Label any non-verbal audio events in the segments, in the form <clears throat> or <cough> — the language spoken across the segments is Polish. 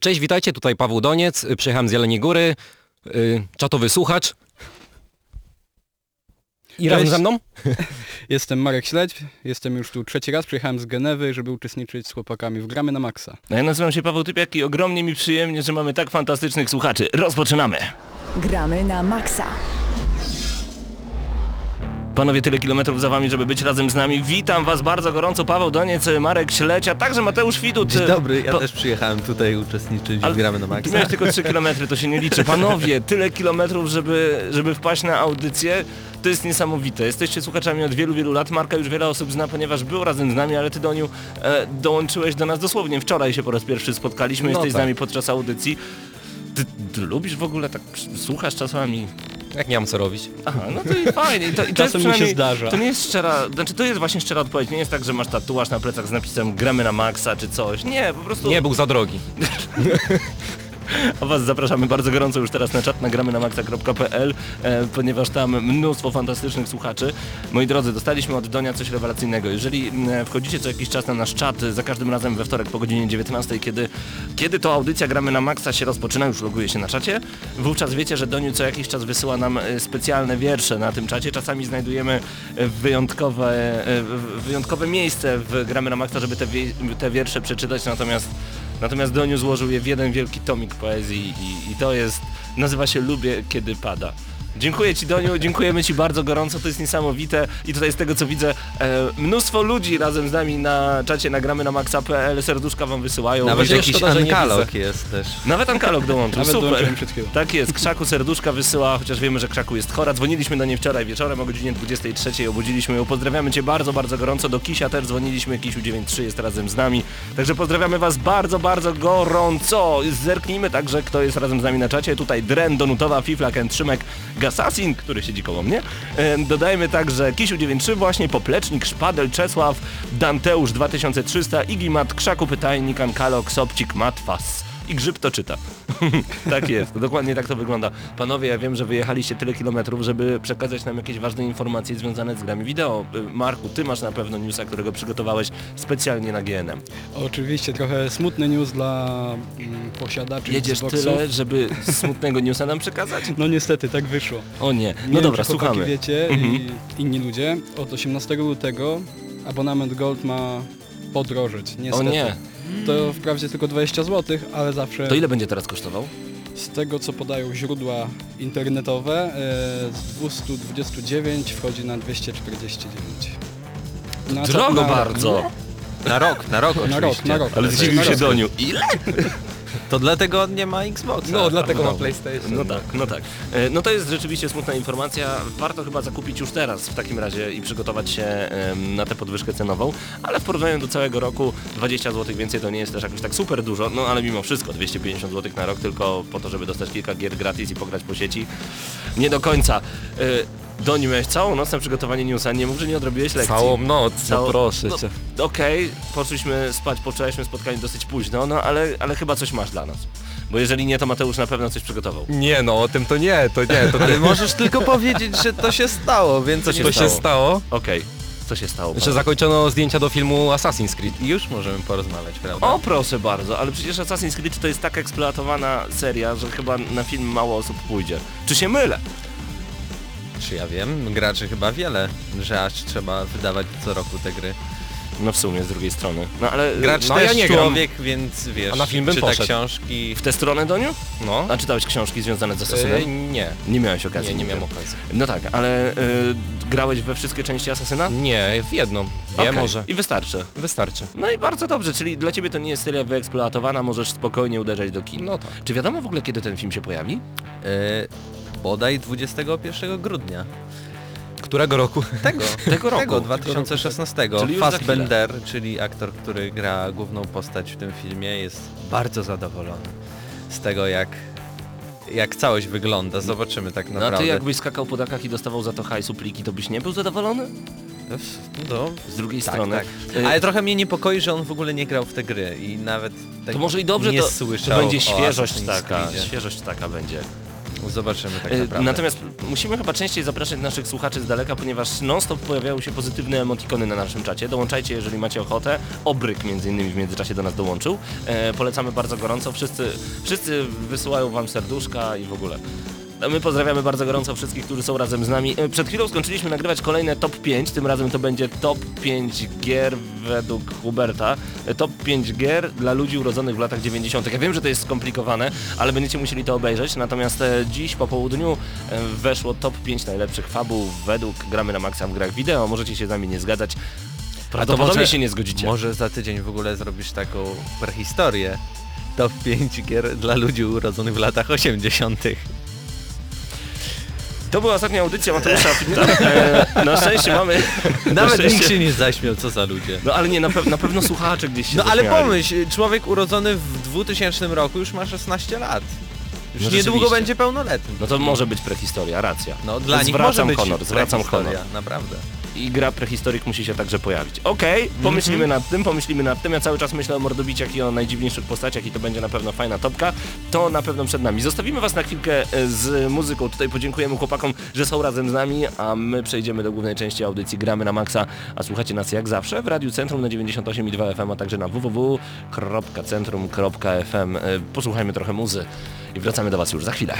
Cześć, witajcie, tutaj Paweł Doniec, przyjechałem z Jeleniej Góry, y, czatowy słuchacz. I razem Cześć. ze mną? <laughs> Jestem Marek Śledź, jestem już tu trzeci raz, przyjechałem z Genewy, żeby uczestniczyć z chłopakami w Gramy na Maxa. No ja nazywam się Paweł Typiak i ogromnie mi przyjemnie, że mamy tak fantastycznych słuchaczy. Rozpoczynamy! Gramy na maksa. Panowie, tyle kilometrów za wami, żeby być razem z nami. Witam was bardzo gorąco, Paweł Doniec, Marek Ślecia, także Mateusz Widut. Dzień dobry, ja Po- też przyjechałem tutaj uczestniczyć Ale w Gramy na Maxa. miałeś tylko 3 <laughs> kilometry, to się nie liczy. Panowie, tyle kilometrów, żeby, żeby wpaść na audycję, to jest niesamowite. Jesteście słuchaczami od wielu, wielu lat. Marka już wiele osób zna, ponieważ był razem z nami, ale ty Doniu e, dołączyłeś do nas dosłownie. Wczoraj się po raz pierwszy spotkaliśmy, No jesteś z tak. nami podczas audycji. Ty, ty lubisz w ogóle tak, słuchasz czasami? Jak nie mam co robić? Aha, no to i fajnie. I to, i to Czasem mu się zdarza. To nie jest szczera, znaczy to jest właśnie szczera odpowiedź. Nie jest tak, że masz tatuaż na plecach z napisem gramy na maksa czy coś. Nie, po prostu... Nie był za drogi. <laughs> A Was zapraszamy bardzo gorąco już teraz na czat nagramy na maxa.pl, e, ponieważ tam mnóstwo fantastycznych słuchaczy. Moi drodzy, dostaliśmy od Donia coś rewelacyjnego. Jeżeli wchodzicie co jakiś czas na nasz czat, za każdym razem we wtorek po godzinie 19, kiedy, kiedy to audycja gramy na maxa się rozpoczyna, już loguje się na czacie, wówczas wiecie, że Doniu co jakiś czas wysyła nam e, specjalne wiersze na tym czacie. Czasami znajdujemy e, wyjątkowe, wyjątkowe miejsce w gramy na maxa, żeby te, te wiersze przeczytać, natomiast Natomiast Doniu złożył je w jeden wielki tomik poezji i, i to jest, nazywa się Lubię kiedy pada. Dziękuję Ci Doniu, dziękujemy Ci bardzo gorąco, to jest niesamowite i tutaj z tego co widzę e, mnóstwo ludzi razem z nami na czacie nagramy na maxa.pl, serduszka Wam wysyłają. Nawet jakiś szkoda, że nie ankalog jest też. Nawet Ankalog dołączył, Nawet super. dołączyłem przed chwilą. Tak jest, Krzaku serduszka wysyła, chociaż wiemy, że Krzaku jest chora. Dzwoniliśmy do niej wczoraj wieczorem o godzinie 23, obudziliśmy ją. Pozdrawiamy Cię bardzo, bardzo gorąco. Do Kisia też dzwoniliśmy, Kisiu 93 jest razem z nami. Także pozdrawiamy Was bardzo, bardzo gorąco. Zerknijmy także, kto jest razem z nami na czacie. Tutaj Dren, Donutowa, Fiflak, Trzymek, Gasasin, który siedzi koło mnie. E, Dodajmy także Kisiu 93 właśnie, Poplecznik, Szpadel, Czesław, Danteusz 2300, Igimat, Krzaku Pytajnik, Ankalog, Sobcik, Matwas. I grzyb to czyta. <laughs> tak jest, dokładnie tak to wygląda. Panowie, ja wiem, że wyjechaliście tyle kilometrów, żeby przekazać nam jakieś ważne informacje związane z grami wideo. Y, Marku, ty masz na pewno newsa, którego przygotowałeś specjalnie na GNM. Oczywiście trochę smutny news dla mm, posiadaczy Jedziesz tyle, żeby smutnego newsa nam przekazać? <laughs> No niestety, tak wyszło. O nie. Nie No wiem, dobra, chłopaki słuchamy. wiecie Mhm. i inni ludzie, od 18 lutego abonament Gold ma podrożeć, O niestety. nie. To wprawdzie tylko 20 zł, ale zawsze To ile będzie teraz kosztował? z tego co podają źródła internetowe e, z 229 wchodzi na 249. Na co- Drogo na- bardzo. Na rok, na rok Na oczywiście. rok, na rok. Ale zdziwił się. Doniu. Ile? <laughs> To dlatego on nie ma Xboxa. No, dlatego ma No. PlayStation. No tak, no tak. E, No to jest rzeczywiście smutna informacja. Warto chyba zakupić już teraz w takim razie i przygotować się na tę podwyżkę cenową, ale w porównaniu do całego roku 20 zł więcej to nie jest też jakoś tak super dużo, no ale mimo wszystko 250 zł na rok tylko po to, żeby dostać kilka gier gratis i pograć po sieci. Nie do końca. Doni, miałeś całą noc na przygotowanie newsa, nie mów, że nie odrobiłeś lekcji. Całą noc, Całą- no proszę no, cię. Okej, poszliśmy spać, poczęliśmy spotkanie dosyć późno, no ale, ale chyba coś masz dla nas. Bo jeżeli nie, to Mateusz na pewno coś przygotował. Nie no, o tym to nie, to nie, to, <laughs> Ale możesz tylko powiedzieć, że to się stało, więc Co się to stało? się stało, Okej, co się stało? że panu? zakończono zdjęcia do filmu Assassin's Creed. I już możemy porozmawiać, prawda? O proszę bardzo, ale przecież Assassin's Creed to jest tak eksploatowana seria, że chyba na film mało osób pójdzie. Czy się mylę? Czy ja wiem, graczy chyba wiele, że aż trzeba wydawać co roku te gry. No w sumie z drugiej strony. No ale Gracz no, też ja nie gram. człowiek, więc wiesz, A na film bym czyta poszedł. książki. w tę stronę Doniu? No. A czytałeś książki związane z E, Assassinem? nie, Nie miałeś okazji. nie, nie miałem okazji. No tak, ale y, grałeś we wszystkie części Assassina? Nie, w jedną, dwie Okej, może. I wystarczy. Wystarczy. No i bardzo dobrze, czyli dla ciebie to nie jest seria wyeksploatowana, możesz spokojnie uderzać do kin. No tak. Czy wiadomo w ogóle kiedy ten film się pojawi? E, bodaj 21 grudnia. Którego roku? <laughs> Tego, Tego roku. Tego, 2016. Czyli Fassbender, czyli aktor, który gra główną postać w tym filmie, jest bardzo zadowolony z tego, jak, jak całość wygląda. Zobaczymy tak No a naprawdę. ty jakbyś skakał po dakach i dostawał za to hajsu pliki, to byś nie był zadowolony? No, Z drugiej tak, strony. tak. Ale trochę mnie niepokoi, że on w ogóle nie grał w te gry i nawet tak To może i dobrze, nie to, słyszał to będzie świeżość taka, świeżość taka będzie. Zobaczymy tak E, naprawdę. Natomiast musimy chyba częściej zapraszać naszych słuchaczy z daleka, ponieważ non-stop pojawiają się pozytywne emotikony na naszym czacie. Dołączajcie, jeżeli macie ochotę. Obryk między innymi w międzyczasie do nas dołączył. E, polecamy bardzo gorąco. Wszyscy, wszyscy wysyłają wam serduszka i w ogóle. No, My pozdrawiamy bardzo gorąco wszystkich, którzy są razem z nami. E, Przed chwilą skończyliśmy nagrywać kolejne top 5, tym razem to będzie top 5 gier według Huberta. E, Top 5 gier dla ludzi urodzonych w latach 90. Ja wiem, że to jest skomplikowane, ale będziecie musieli to obejrzeć. Natomiast e, dziś po południu weszło top 5 najlepszych fabuł według Gramy na Maxa w grach wideo. Możecie się z nami nie zgadzać. Prawdopodobnie może- się nie zgodzicie. Może za tydzień w ogóle zrobisz taką prehistorię. Top 5 gier dla ludzi urodzonych w latach 80. To była ostatnia audycja Mateusza Fitta. <laughs> E, na szczęście mamy... na Nawet szczęście- nikt się nie zaśmiał, co za ludzie. No ale nie, na, pe- na pewno słuchacze gdzieś się No ale zaśmiali. pomyśl, człowiek urodzony w 2000 roku już ma 16 lat. Już No niedługo będzie pełnoletni. No to może być prehistoria, racja. No dla nich zwracam może być honor, zwracam honor. Naprawdę. I gra prehistoryk musi się także pojawić. Okej, pomyślimy nad tym, pomyślimy nad tym. Ja cały czas myślę o mordobiciach i o najdziwniejszych postaciach i to będzie na pewno fajna topka. To na pewno przed nami. Zostawimy was na chwilkę e, z muzyką. Tutaj podziękujemy chłopakom, że są razem z nami, a my przejdziemy do głównej części audycji Gramy na Maxa, a słuchacie nas jak zawsze w Radiu Centrum na 98,2 FM, a także na www.centrum.fm. E, Posłuchajmy trochę muzy i wracamy do was już za chwilę.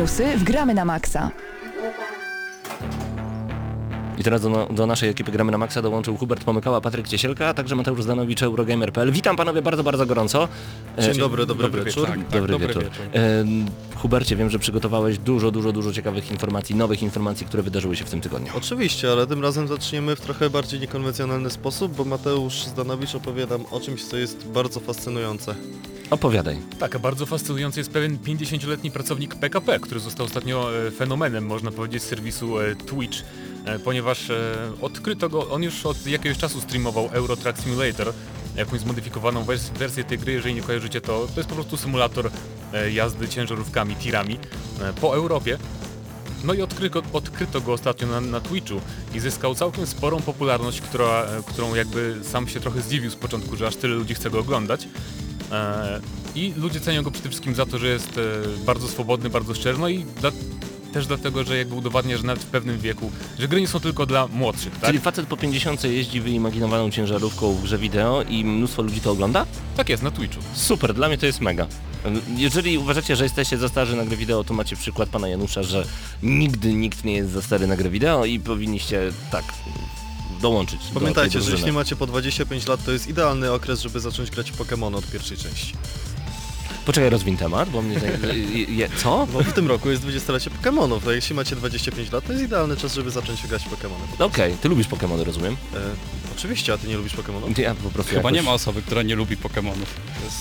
Newsy w Gramy na Maxa. I teraz do, do naszej ekipy Gramy na Maxa dołączył Hubert Pomykała, Patryk Ciesielka, a także Mateusz Zdanowicz, Eurogamer.pl. Witam panowie bardzo, bardzo gorąco. E, Dzień dobry, dobry, dobry wieczór. wieczór. Tak, Dobry, dobry wieczór. wieczór. E, Hubercie, wiem, że przygotowałeś dużo, dużo, dużo ciekawych informacji, nowych informacji, które wydarzyły się w tym tygodniu. Oczywiście, ale tym razem zaczniemy w trochę bardziej niekonwencjonalny sposób, bo Mateusz Zdanowicz opowie nam o czymś, co jest bardzo fascynujące. Opowiadaj. Tak, bardzo fascynujący jest pewien 50-letni pracownik PKP, który został ostatnio e, fenomenem, można powiedzieć, serwisu e, Twitch, e, ponieważ odkryto go, on już od jakiegoś czasu streamował Euro Truck Simulator, jakąś zmodyfikowaną wers- wersję tej gry, jeżeli nie kojarzycie to, to jest po prostu symulator jazdy ciężarówkami, tirami po Europie. No i odkryto, odkryto go ostatnio na, na Twitchu i zyskał całkiem sporą popularność, która, którą jakby sam się trochę zdziwił z początku, że aż tyle ludzi chce go oglądać. E, I ludzie cenią go przede wszystkim za to, że jest e, bardzo swobodny, bardzo szczery, no i dla, też dlatego, że jakby udowadnia, że nawet w pewnym wieku, że gry nie są tylko dla młodszych, tak? Czyli facet po 50 jeździ wyimaginowaną ciężarówką w grze wideo i mnóstwo ludzi to ogląda? Tak jest, na Twitchu. Super, dla mnie to jest mega. Jeżeli uważacie, że jesteście za starzy na grę wideo, to macie przykład pana Janusza, że nigdy nikt nie jest za stary na grę wideo i powinniście tak dołączyć. do Pamiętajcie, tej że jeśli macie po 25 lat, to jest idealny okres, żeby zacząć grać w Pokémon od pierwszej części. Poczekaj, rozwin temat, bo mnie... <laughs> Co? Bo w tym roku jest 20-lecie Pokémonów, a jeśli macie 25 lat, to jest idealny czas, żeby zacząć grać w Pokémony. Okej, ty lubisz Pokémony, rozumiem? E, oczywiście, a ty nie lubisz Pokémonów? Ja po prostu Chyba jakoś... nie ma osoby, która nie lubi Pokemonów.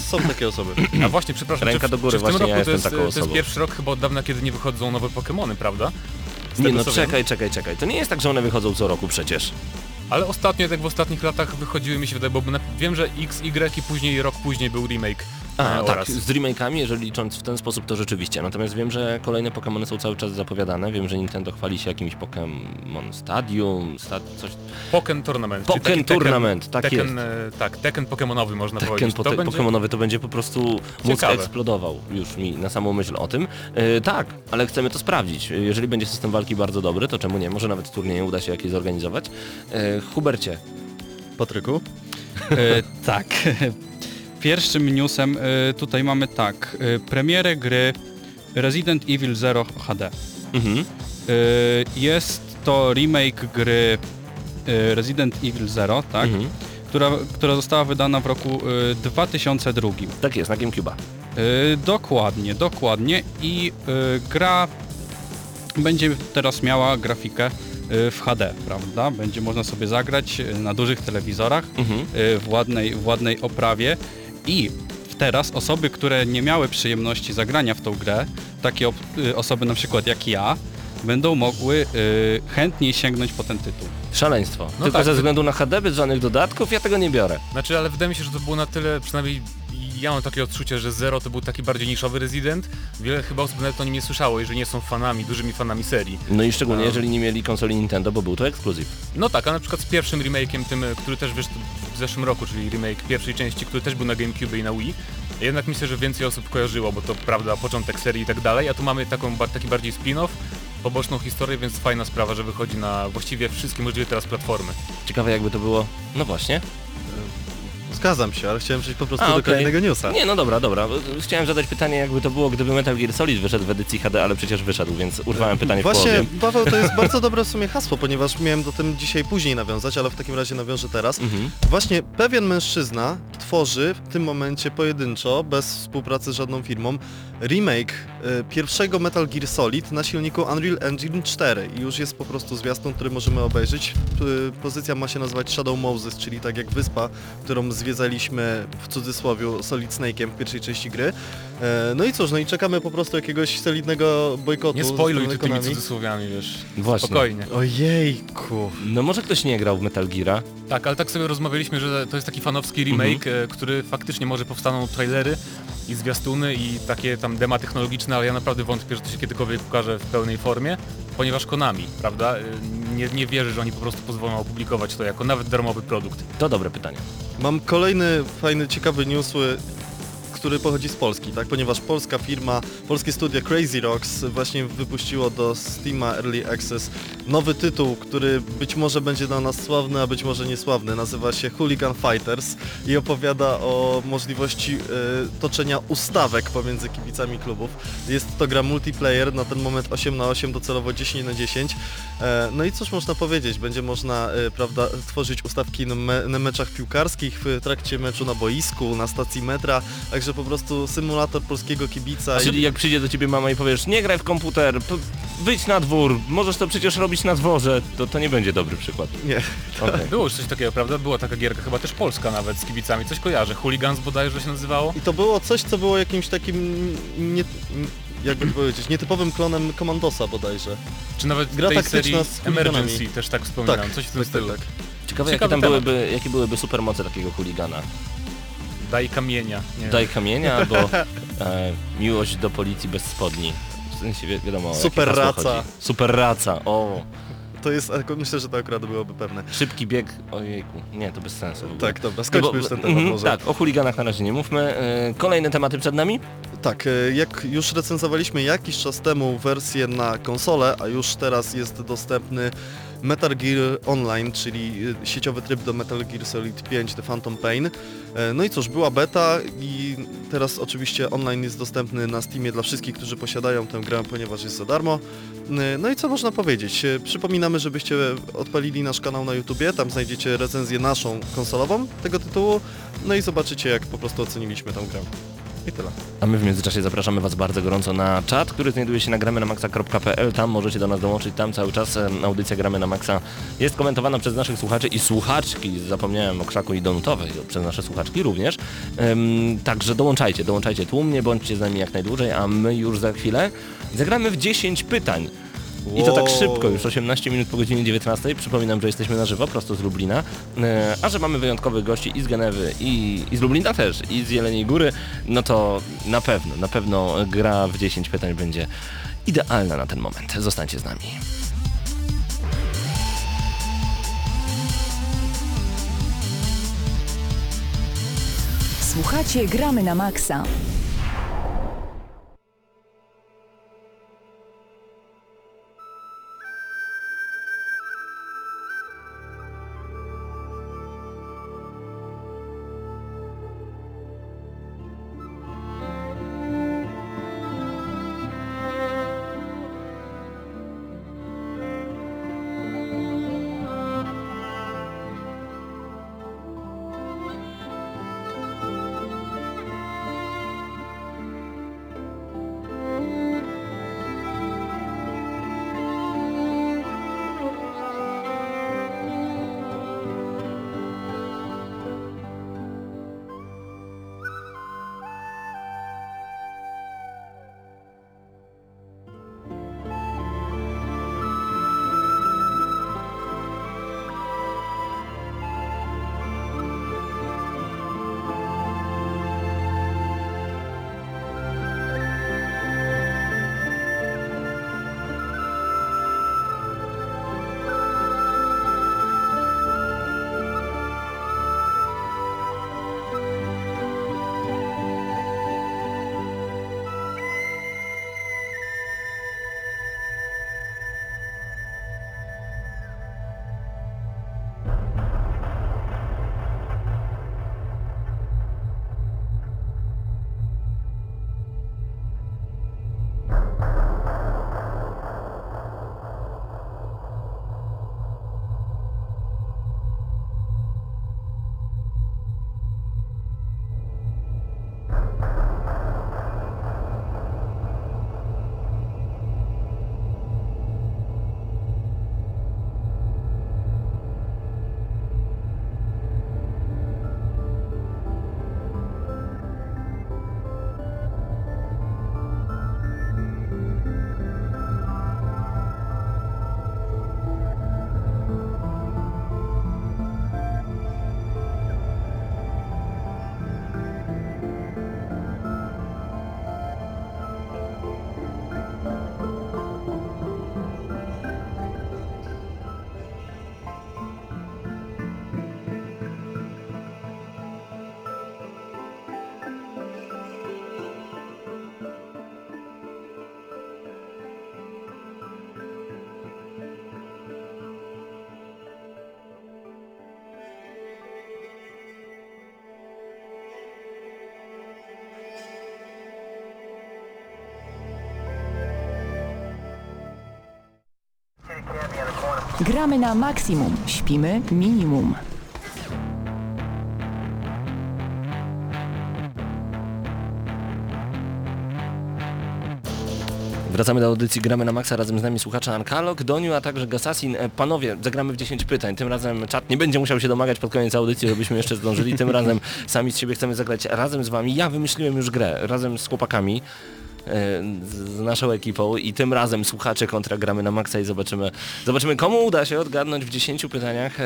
Są takie osoby. <clears throat> A właśnie, przepraszam, Ręka czy w, do góry, czy w tym właśnie roku ja to, jestem jest, taką to jest pierwszy rok chyba od dawna, kiedy nie wychodzą nowe Pokémony, prawda? Z Nie no, czekaj, czekaj, czekaj. To nie jest tak, że one wychodzą co roku przecież. Ale ostatnio, tak w ostatnich latach wychodziły mi się wydaje, bo wiem, że X, Y i później, rok później był remake A, e, tak, z remake'ami, jeżeli licząc w ten sposób, to rzeczywiście. Natomiast wiem, że kolejne Pokémony są cały czas zapowiadane. Wiem, że Nintendo chwali się jakimś Pokémon Stadium, stad... coś... Pokken Tournament. Tekken- Tournament, tak Tekken, e, tak, Tekken Pokemonowy można Tekken powiedzieć. po To te, będzie... Pokemonowy to będzie po prostu mózg Ciekawe. eksplodował już mi na samą myśl o tym. E, tak, ale chcemy to sprawdzić. Jeżeli będzie system walki bardzo dobry, to czemu nie? Może nawet turnieje uda się jakieś zorganizować. E, Hubercie, Patryku? <laughs> E, tak. Pierwszym newsem e, tutaj mamy tak. E, premierę gry Resident Evil Zero HD. mhm. E, jest to remake gry Resident Evil Zero, tak? Mhm. Która, która została wydana w roku e, 2002. tak jest, na Gamecube'a. Dokładnie, dokładnie. I gra będzie teraz miała grafikę w HD, prawda? Będzie można sobie zagrać na dużych telewizorach Mhm. w ładnej, w ładnej oprawie i teraz osoby, które nie miały przyjemności zagrania w tą grę, takie y, osoby na przykład jak ja, będą mogły y, chętniej sięgnąć po ten tytuł. Szaleństwo. No Tylko tak, ze względu na HD, bez żadnych dodatków, ja tego nie biorę. Znaczy, ale wydaje mi się, że to było na tyle, przynajmniej ja mam takie odczucie, że Zero to był taki bardziej niszowy Resident. Wiele chyba osób nawet o nim nie słyszało, jeżeli nie są fanami, dużymi fanami serii. No i szczególnie, No. jeżeli nie mieli konsoli Nintendo, bo był to ekskluzyw. No tak, a na przykład z pierwszym remake'iem, tym, który też wyszedł w zeszłym roku, czyli remake pierwszej części, który też był na GameCube i na Wii, jednak myślę, że więcej osób kojarzyło, bo to prawda, początek serii i tak dalej, a tu mamy taką, taki bardziej spin-off, poboczną historię, więc fajna sprawa, że wychodzi na właściwie wszystkie możliwe teraz platformy. Ciekawe jakby to było... No właśnie. Zgadzam się, ale chciałem przejść po prostu A, do kolejnego newsa. Nie, no dobra, dobra. Chciałem zadać pytanie, jakby to było, gdyby Metal Gear Solid wyszedł w edycji HD, ale przecież wyszedł, więc urwałem <laughs> pytanie w Właśnie, połowie. Paweł, to jest <laughs> bardzo dobre w sumie hasło, ponieważ miałem do tym dzisiaj później nawiązać, ale w takim razie nawiążę teraz. Mhm. Właśnie pewien mężczyzna tworzy w tym momencie pojedynczo, bez współpracy z żadną firmą, remake e, pierwszego Metal Gear Solid na silniku Unreal Engine 4 i już jest po prostu zwiastun, który możemy obejrzeć. P- Pozycja ma się nazywać Shadow Moses, czyli tak jak wyspa, którą zwiedzaliśmy w cudzysłowie Solid Snake'iem w pierwszej części gry. E, No i cóż, no i czekamy po prostu jakiegoś solidnego bojkotu. Nie spoiluj tu tymi cudzysłowiami, wiesz, Właśnie. spokojnie. Ojejku. No może ktoś nie grał w Metal Geara. Tak, ale tak sobie rozmawialiśmy, że to jest taki fanowski remake, e, który faktycznie może powstaną trailery i zwiastuny i takie tam dema technologiczne, ale ja naprawdę wątpię, że to się kiedykolwiek pokaże w pełnej formie, ponieważ Konami, prawda, e, nie, nie wierzy, że oni po prostu pozwolą opublikować to jako nawet darmowy produkt. To dobre pytanie. Mam kolejny fajny, ciekawy news, y, który pochodzi z Polski, tak? Ponieważ polska firma, polskie studio Crazy Rocks właśnie wypuściło do Steama Early Access nowy tytuł, który być może będzie dla nas sławny, a być może niesławny. Nazywa się Hooligan Fighters i opowiada o możliwości e, toczenia ustawek pomiędzy kibicami klubów. Jest to gra multiplayer, na ten moment 8 na 8 docelowo 10 na 10. E, no i cóż można powiedzieć, będzie można e, prawda, tworzyć ustawki na, me, na meczach piłkarskich, w trakcie meczu na boisku, na stacji metra, także po prostu symulator polskiego kibica. Czyli jak przyjdzie do ciebie mama i powiesz, nie graj w komputer, wyjdź na dwór, możesz to przecież robić na dworze, to to nie będzie dobry przykład. Nie, Okej. Było już coś takiego, prawda? Była taka gierka, chyba też polska nawet z kibicami, coś kojarzę. Hooligans bodajże się nazywało. I to było coś, co było jakimś takim, nie, jakby to powiedzieć, nietypowym klonem Commandosa bodajże. Czy nawet Gra tej taktyczna serii z. Emergency też tak wspominam, Tak, coś w tym tak, tak, stylu. tak. Ciekawe, jakie Ciekawy tam temat. byłyby, jakie byłyby supermoce takiego chuligana. Daj kamienia. Nie. Daj kamienia albo <laughs> e, miłość do policji bez spodni. W sensie wi wiadomo Super raca. chodzi. Super raca, o. To jest, myślę, że to akurat byłoby pewne. Szybki bieg, ojejku, nie, to bez sensu. Tak, dobra, skończmy No już ten temat mhm, może. Tak, o chuliganach na razie nie mówmy. E, kolejne tematy przed nami? Tak, e, jak już recenzowaliśmy jakiś czas temu wersję na konsolę, a już teraz jest dostępny Metal Gear Online, czyli e, sieciowy tryb do Metal Gear Solid 5 The Phantom Pain. E, No i cóż, była beta i teraz oczywiście online jest dostępny na Steamie dla wszystkich, którzy posiadają tę grę, ponieważ jest za darmo. E, No i co można powiedzieć? E, Przypominamy, żebyście odpalili nasz kanał na YouTubie, tam znajdziecie recenzję naszą konsolową tego tytułu, no i zobaczycie jak po prostu oceniliśmy tę grę. I tyle. A my w międzyczasie zapraszamy Was bardzo gorąco na czat, który znajduje się na gramy na maxa.pl. Tam możecie do nas dołączyć, tam cały czas audycja Gramy na Maxa jest komentowana przez naszych słuchaczy i słuchaczki. Zapomniałem o krzaku i donutowej, przez nasze słuchaczki również. Ym, także dołączajcie, dołączajcie tłumnie, bądźcie z nami jak najdłużej, a my już za chwilę zagramy w 10 pytań. I to tak szybko, już 18 minut po godzinie 19. Przypominam, że jesteśmy na żywo, prosto z Lublina. E, a że mamy wyjątkowych gości i z Genewy, i, i z Lublina też, i z Jeleniej Góry, no to na pewno, na pewno gra w 10 pytań będzie idealna na ten moment. Zostańcie z nami. Słuchacie Gramy na Maxa. Gramy na maksimum, śpimy minimum. Wracamy do audycji Gramy na Maxa, razem z nami słuchacze Ankalog, Doniu, a także Gasasin. E, Panowie, zagramy w 10 pytań. Tym razem czat nie będzie musiał się domagać pod koniec audycji, żebyśmy jeszcze zdążyli. Tym razem sami z siebie chcemy zagrać razem z wami. Ja wymyśliłem już grę, razem z chłopakami. Z naszą ekipą i tym razem słuchacze kontra gramy na maksa i zobaczymy, zobaczymy komu uda się odgadnąć w 10 pytaniach,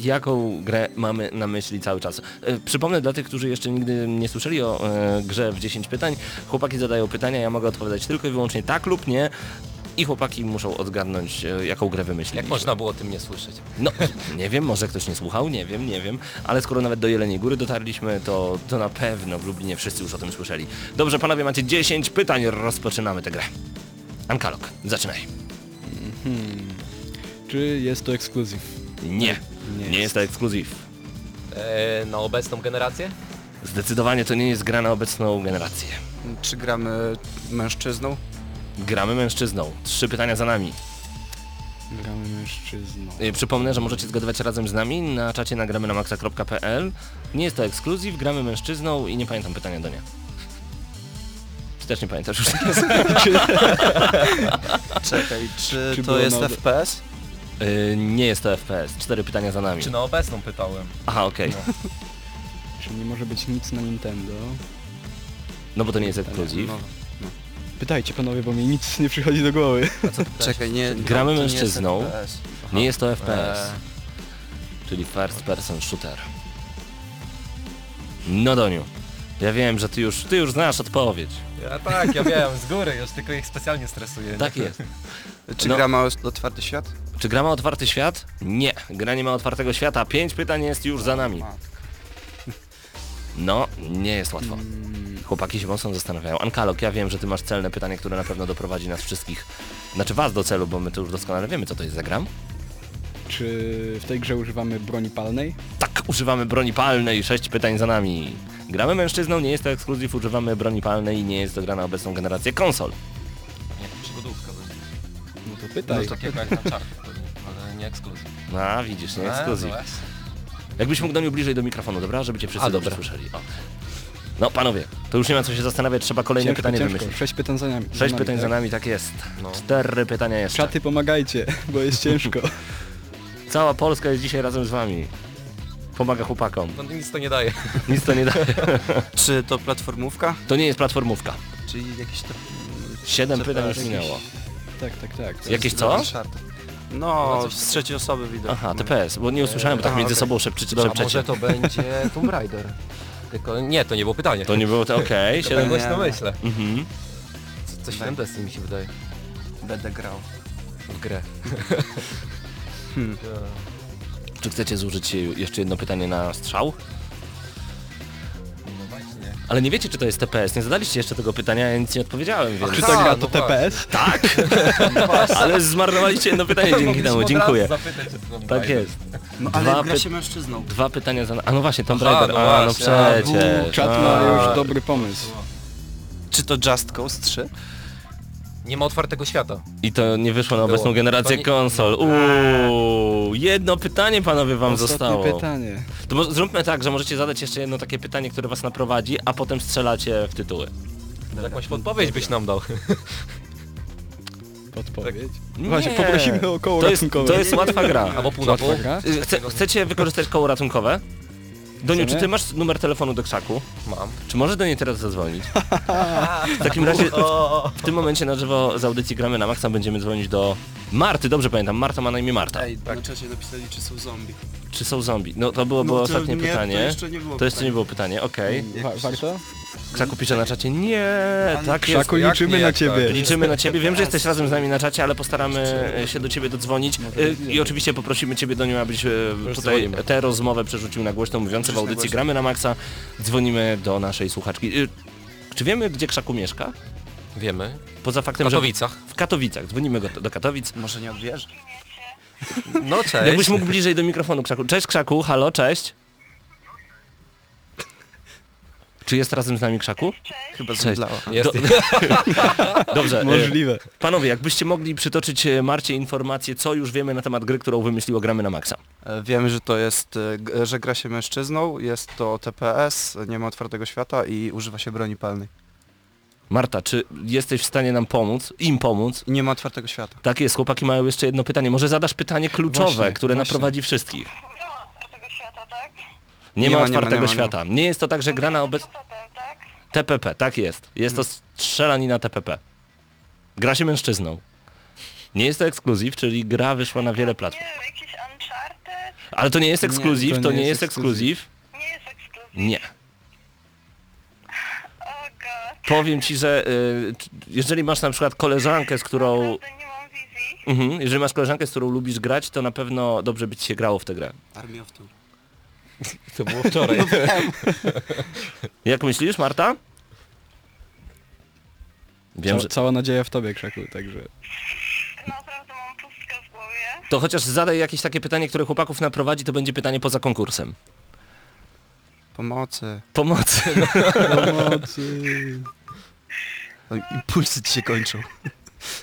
jaką grę mamy na myśli cały czas. E, Przypomnę dla tych, którzy jeszcze nigdy nie słyszeli o e, grze w 10 pytań, chłopaki zadają pytania, ja mogę odpowiadać tylko i wyłącznie tak lub nie i chłopaki muszą odgadnąć, e, jaką grę wymyślili. Jak można było o tym nie słyszeć? No, <laughs> nie wiem, może ktoś nie słuchał, nie wiem, nie wiem, ale skoro nawet do Jeleniej Góry dotarliśmy, to, to na pewno w Lublinie wszyscy już o tym słyszeli. Dobrze, panowie, macie 10 pytań, rozpoczynamy tę grę. Ankalog, zaczynaj. Czy jest to ekskluzyw? Nie, nie, jest to ekskluzyw. E, na obecną generację? Zdecydowanie to nie jest gra na obecną generację. Czy gramy mężczyzną? Gramy mężczyzną. Trzy pytania za nami. Gramy mężczyzną. Yy, Przypomnę, że możecie zgadywać razem z nami na czacie nagramy na maxa.pl. Nie jest to ekskluzyw, gramy mężczyzną i nie pamiętam pytania do nie. Czy też nie pamiętasz już? <laughs> Czekaj, czy, Czy to jest na- FPS? Yy, nie jest to FPS. Cztery pytania za nami. Czy na obecną pytałem? Aha, okej. Czy nie może być nic na Nintendo? No bo to nie jest ekskluzyv. No. Pytajcie panowie, bo mi nic nie przychodzi do głowy. Czekaj, nie. Gramy to nie jest mężczyzną. FPS. Nie jest to FPS, Eee, czyli first person shooter. No Doniu, ja wiem, że ty już, ty już znasz odpowiedź. Ja tak, ja wiem, z góry, już tylko ich specjalnie stresuję. Tak jest. Czy No. gra ma otwarty świat? Czy gra ma otwarty świat? Nie, gra nie ma otwartego świata. Pięć pytań jest już za nami. No, nie jest łatwo. Chłopaki się mocno zastanawiają. Ankalog, ja wiem, że ty masz celne pytanie, które na pewno doprowadzi nas wszystkich, znaczy was do celu, bo my to już doskonale wiemy, co to jest za gram. Czy w tej grze używamy broni palnej? Tak, używamy broni palnej, sześć pytań za nami. Gramy mężczyzną, nie jest to ekskluzyw, używamy broni palnej i nie jest to gra na obecną generację konsol. Nie, przygodówka będzie. No to pytaj. Takiego jak na czarku, ale nie ekskluzyw. No, a widzisz, nie ekskluzyw. no właśnie. Jakbyś mógł do mnie bliżej do mikrofonu, dobra? Żeby cię wszyscy A, dobrze dobra. słyszeli. O. No panowie, to już nie ma co się zastanawiać, trzeba kolejne ciężko, pytanie ciężko. wymyślić. Sześć pytań za nami. Sześć nami, pytań za tak? nami, tak jest. No. Cztery pytania jeszcze. Czaty pomagajcie, bo jest <laughs> ciężko. Cała Polska jest dzisiaj razem z wami. Pomaga chłopakom. No nic to nie daje. <laughs> Nic to nie daje. <laughs> Czy to platformówka? To nie jest platformówka. Czyli jakieś to... Siedem pytań już minęło. tak, tak, tak. To Jakieś co? Uncharted. No, z trzeciej osoby widać. Aha, TPS, bo nie usłyszałem, bo tak między okej. sobą szepczycie. A może to będzie Tomb Raider? Tylko nie, to nie było pytanie. To nie było to okej. <laughs> Siedem... tak głośno myślę. Mhm. Co- Coś w tym Destiny mi się wydaje. Będę grał. W grę. Hmm. <laughs> Czy chcecie zużyć jeszcze jedno pytanie na strzał? No. Ale nie wiecie, czy to jest TPS. Nie zadaliście jeszcze tego pytania, ja nic nie odpowiedziałem, więc... Czy ta A, gra no to TPS? Tak! <laughs> Ale zmarnowaliście jedno pytanie dzięki temu, dziękuję. Tak jest. No Dwa ale gra py- się mężczyzną. Dwa pytania za... A no właśnie, Tomb Raider. no A, no właśnie. A, przecież. Czat ma już dobry pomysł. Czy to Just Cause 3? Nie ma otwartego świata. I to nie wyszło na Było. obecną generację To nie- konsol. Uuu, jedno pytanie panowie wam Ostatnie zostało. pytanie. To mo- zróbmy tak, że możecie zadać jeszcze jedno takie pytanie, które was naprowadzi, a potem strzelacie w tytuły. Jakąś podpowiedź byś nam dał. <laughs> Podpowiedź. Nie. Właśnie, poprosimy o koło To jest, ratunkowe. to jest łatwa gra. Albo pół na pół. Łatwa gra? Y, Chce, chcecie wykorzystać koło ratunkowe? Doniu, czy ty masz numer telefonu do krzaku? Mam. Czy możesz do niej teraz zadzwonić? <laughs> W takim razie w tym momencie na żywo z audycji gramy na maksa będziemy dzwonić do Marty, dobrze pamiętam, Marta ma na imię Marta. Ej, na czacie napisali, czy są zombie. Czy są zombie? No to było, No było to ostatnie nie, pytanie. to jeszcze nie było To jeszcze nie było pytanie, okej. Wa warto? Krzaku pisze na czacie, nie, tak jest. Krzaku, liczymy nie, na ciebie. tak? Liczymy na ciebie. Wiem, że jesteś razem z nami na czacie, ale postaramy e, się do ciebie dodzwonić. E, I oczywiście poprosimy ciebie do niej, abyś e, tutaj dzwonimy. tę rozmowę przerzucił na głośno mówiące w audycji Gramy na Maxa. Dzwonimy do naszej słuchaczki. E, Czy wiemy, gdzie Krzaku mieszka? Wiemy. Poza W faktem, że Katowicach. w Katowicach. Dzwonimy go do Katowic. Może nie odbierze? No <laughs> cześć. Jakbyś mógł bliżej do mikrofonu Krzaku. Cześć Krzaku, halo, cześć. Czy jest razem z nami Krzaku? Chyba Cześć. zemdlała. Jest. <laughs> Dobrze. e, Możliwe. Panowie, jakbyście mogli przytoczyć e, Marcie informacje, co już wiemy na temat gry, którą wymyśliło Gramy na Maxa. E, Wiemy, że to jest, że gra się mężczyzną, jest to TPS, nie ma otwartego świata i używa się broni palnej. Marta, czy jesteś w stanie nam pomóc, im pomóc? Nie ma otwartego świata. Tak jest, chłopaki mają jeszcze jedno pytanie. Może zadasz pytanie kluczowe, Właśnie, które właśnie. naprowadzi wszystkich. tego świata, tak? Nie, Nie ma ma, nie ma, otwartego nie ma, nie ma. świata. Nie jest to tak, że gra na obec... Potem, tak? TPP, tak jest. Jest to strzelanina TPP. Gra się mężczyzną. Nie jest to ekskluzyw, czyli gra wyszła na wiele Nie platform. wiem, jakiś Uncharted? Ale to nie jest Nie, ekskluzyw, to, nie jest ekskluzyw. Nie jest ekskluzyw. Nie. Powiem ci, że y, jeżeli masz na przykład koleżankę, z którą... Naprawdę nie mam wizji. Mhm, jeżeli masz koleżankę, z którą lubisz grać, to na pewno dobrze by ci się grało w tę grę. Army of Two. To było wczoraj. <laughs> Jak myślisz, Marta? Wiem, Ca- że... Cała nadzieja w tobie, Krzaku, także... Naprawdę mam pustkę w głowie. To chociaż zadaj jakieś takie pytanie, które chłopaków naprowadzi, to będzie pytanie poza konkursem. Pomocy. Pomocy. <laughs> Pomocy. No, impulsy ci się kończą.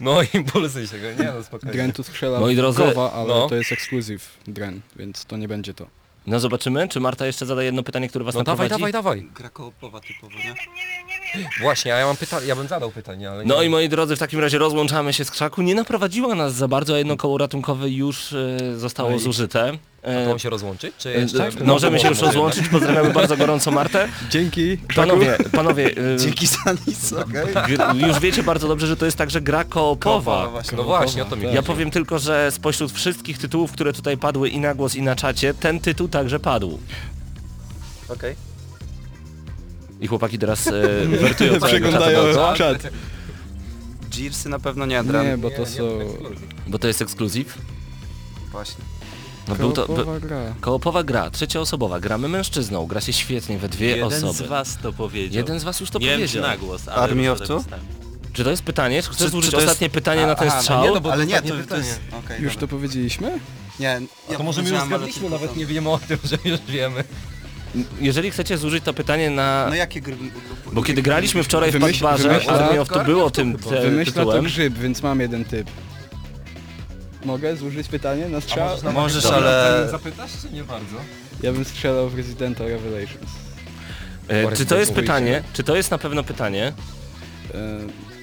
No impulsy się go, nie no spokojnie. Dren tu strzela Moi drodzy, Gowa, ale no. to jest ekskluzyw Dren, więc to nie będzie to. No zobaczymy, czy Marta jeszcze zada jedno pytanie, które was No dawaj, dawaj, dawaj. Gra koopowa typowo, Nie wiem, nie wiem, nie wiem. Właśnie, a ja mam pytanie, ja bym zadał pytanie, ale nie No i moi drodzy, w takim razie rozłączamy się z krzaku. Nie naprowadziła nas za bardzo, a jedno koło ratunkowe już e, zostało No i- zużyte. E, to się rozłączyć, czy jeszcze? e, możemy się już rozłączyć, pozdrawiamy bardzo gorąco Martę. Dzięki. Panowie, panowie, e, <laughs> Dzięki za nic, okej? <laughs> już wiecie bardzo dobrze, że to jest także gra koopowa. właśnie. No właśnie, o to mi Tak. Ja chodzi. powiem tylko, że spośród wszystkich tytułów, które tutaj padły i na głos i na czacie, ten tytuł także padł. Okej. I chłopaki teraz e, <laughs> wertują całego Przeglądają czatu, czat. Gearsy na pewno nie, Dran. Nie, bo to są... bo to jest ekskluzyw. Właśnie. No był to... By, Koopowa gra. koopowa gra, trzecioosobowa, gramy mężczyzną, gra się świetnie we dwie Jeden osoby. z was to powiedział. Jeden z was już to nie wiem czy powiedział. na głos, ale of Two? Czy to jest pytanie? Czy chcesz Czy- użyć to jest- ostatnie pytanie na ten Aha, no strzał? nie, no bo Ale nie, ostatnie to, to pytanie. jest... okej, Już dobra. to powiedzieliśmy? Nie, ja To może my już powiedziałem, ale zgadliśmy, tylko nawet tam. nie wiemy o tym, że już wiemy. Jeżeli chcecie zużyć to pytanie na... No jakie gry... Bo kiedy graliśmy wczoraj w Wymyśl- Padbarze, wymyśla- Army of to było tym te, Wymyśla to tytułem. grzyb, więc mam jeden typ. Mogę zużyć pytanie na strzał? Możesz, ale... Zapytasz, czy nie bardzo? Ja bym strzelał w Residenta Revelations. E, czy to jest pytanie? Czy to jest na pewno pytanie? E,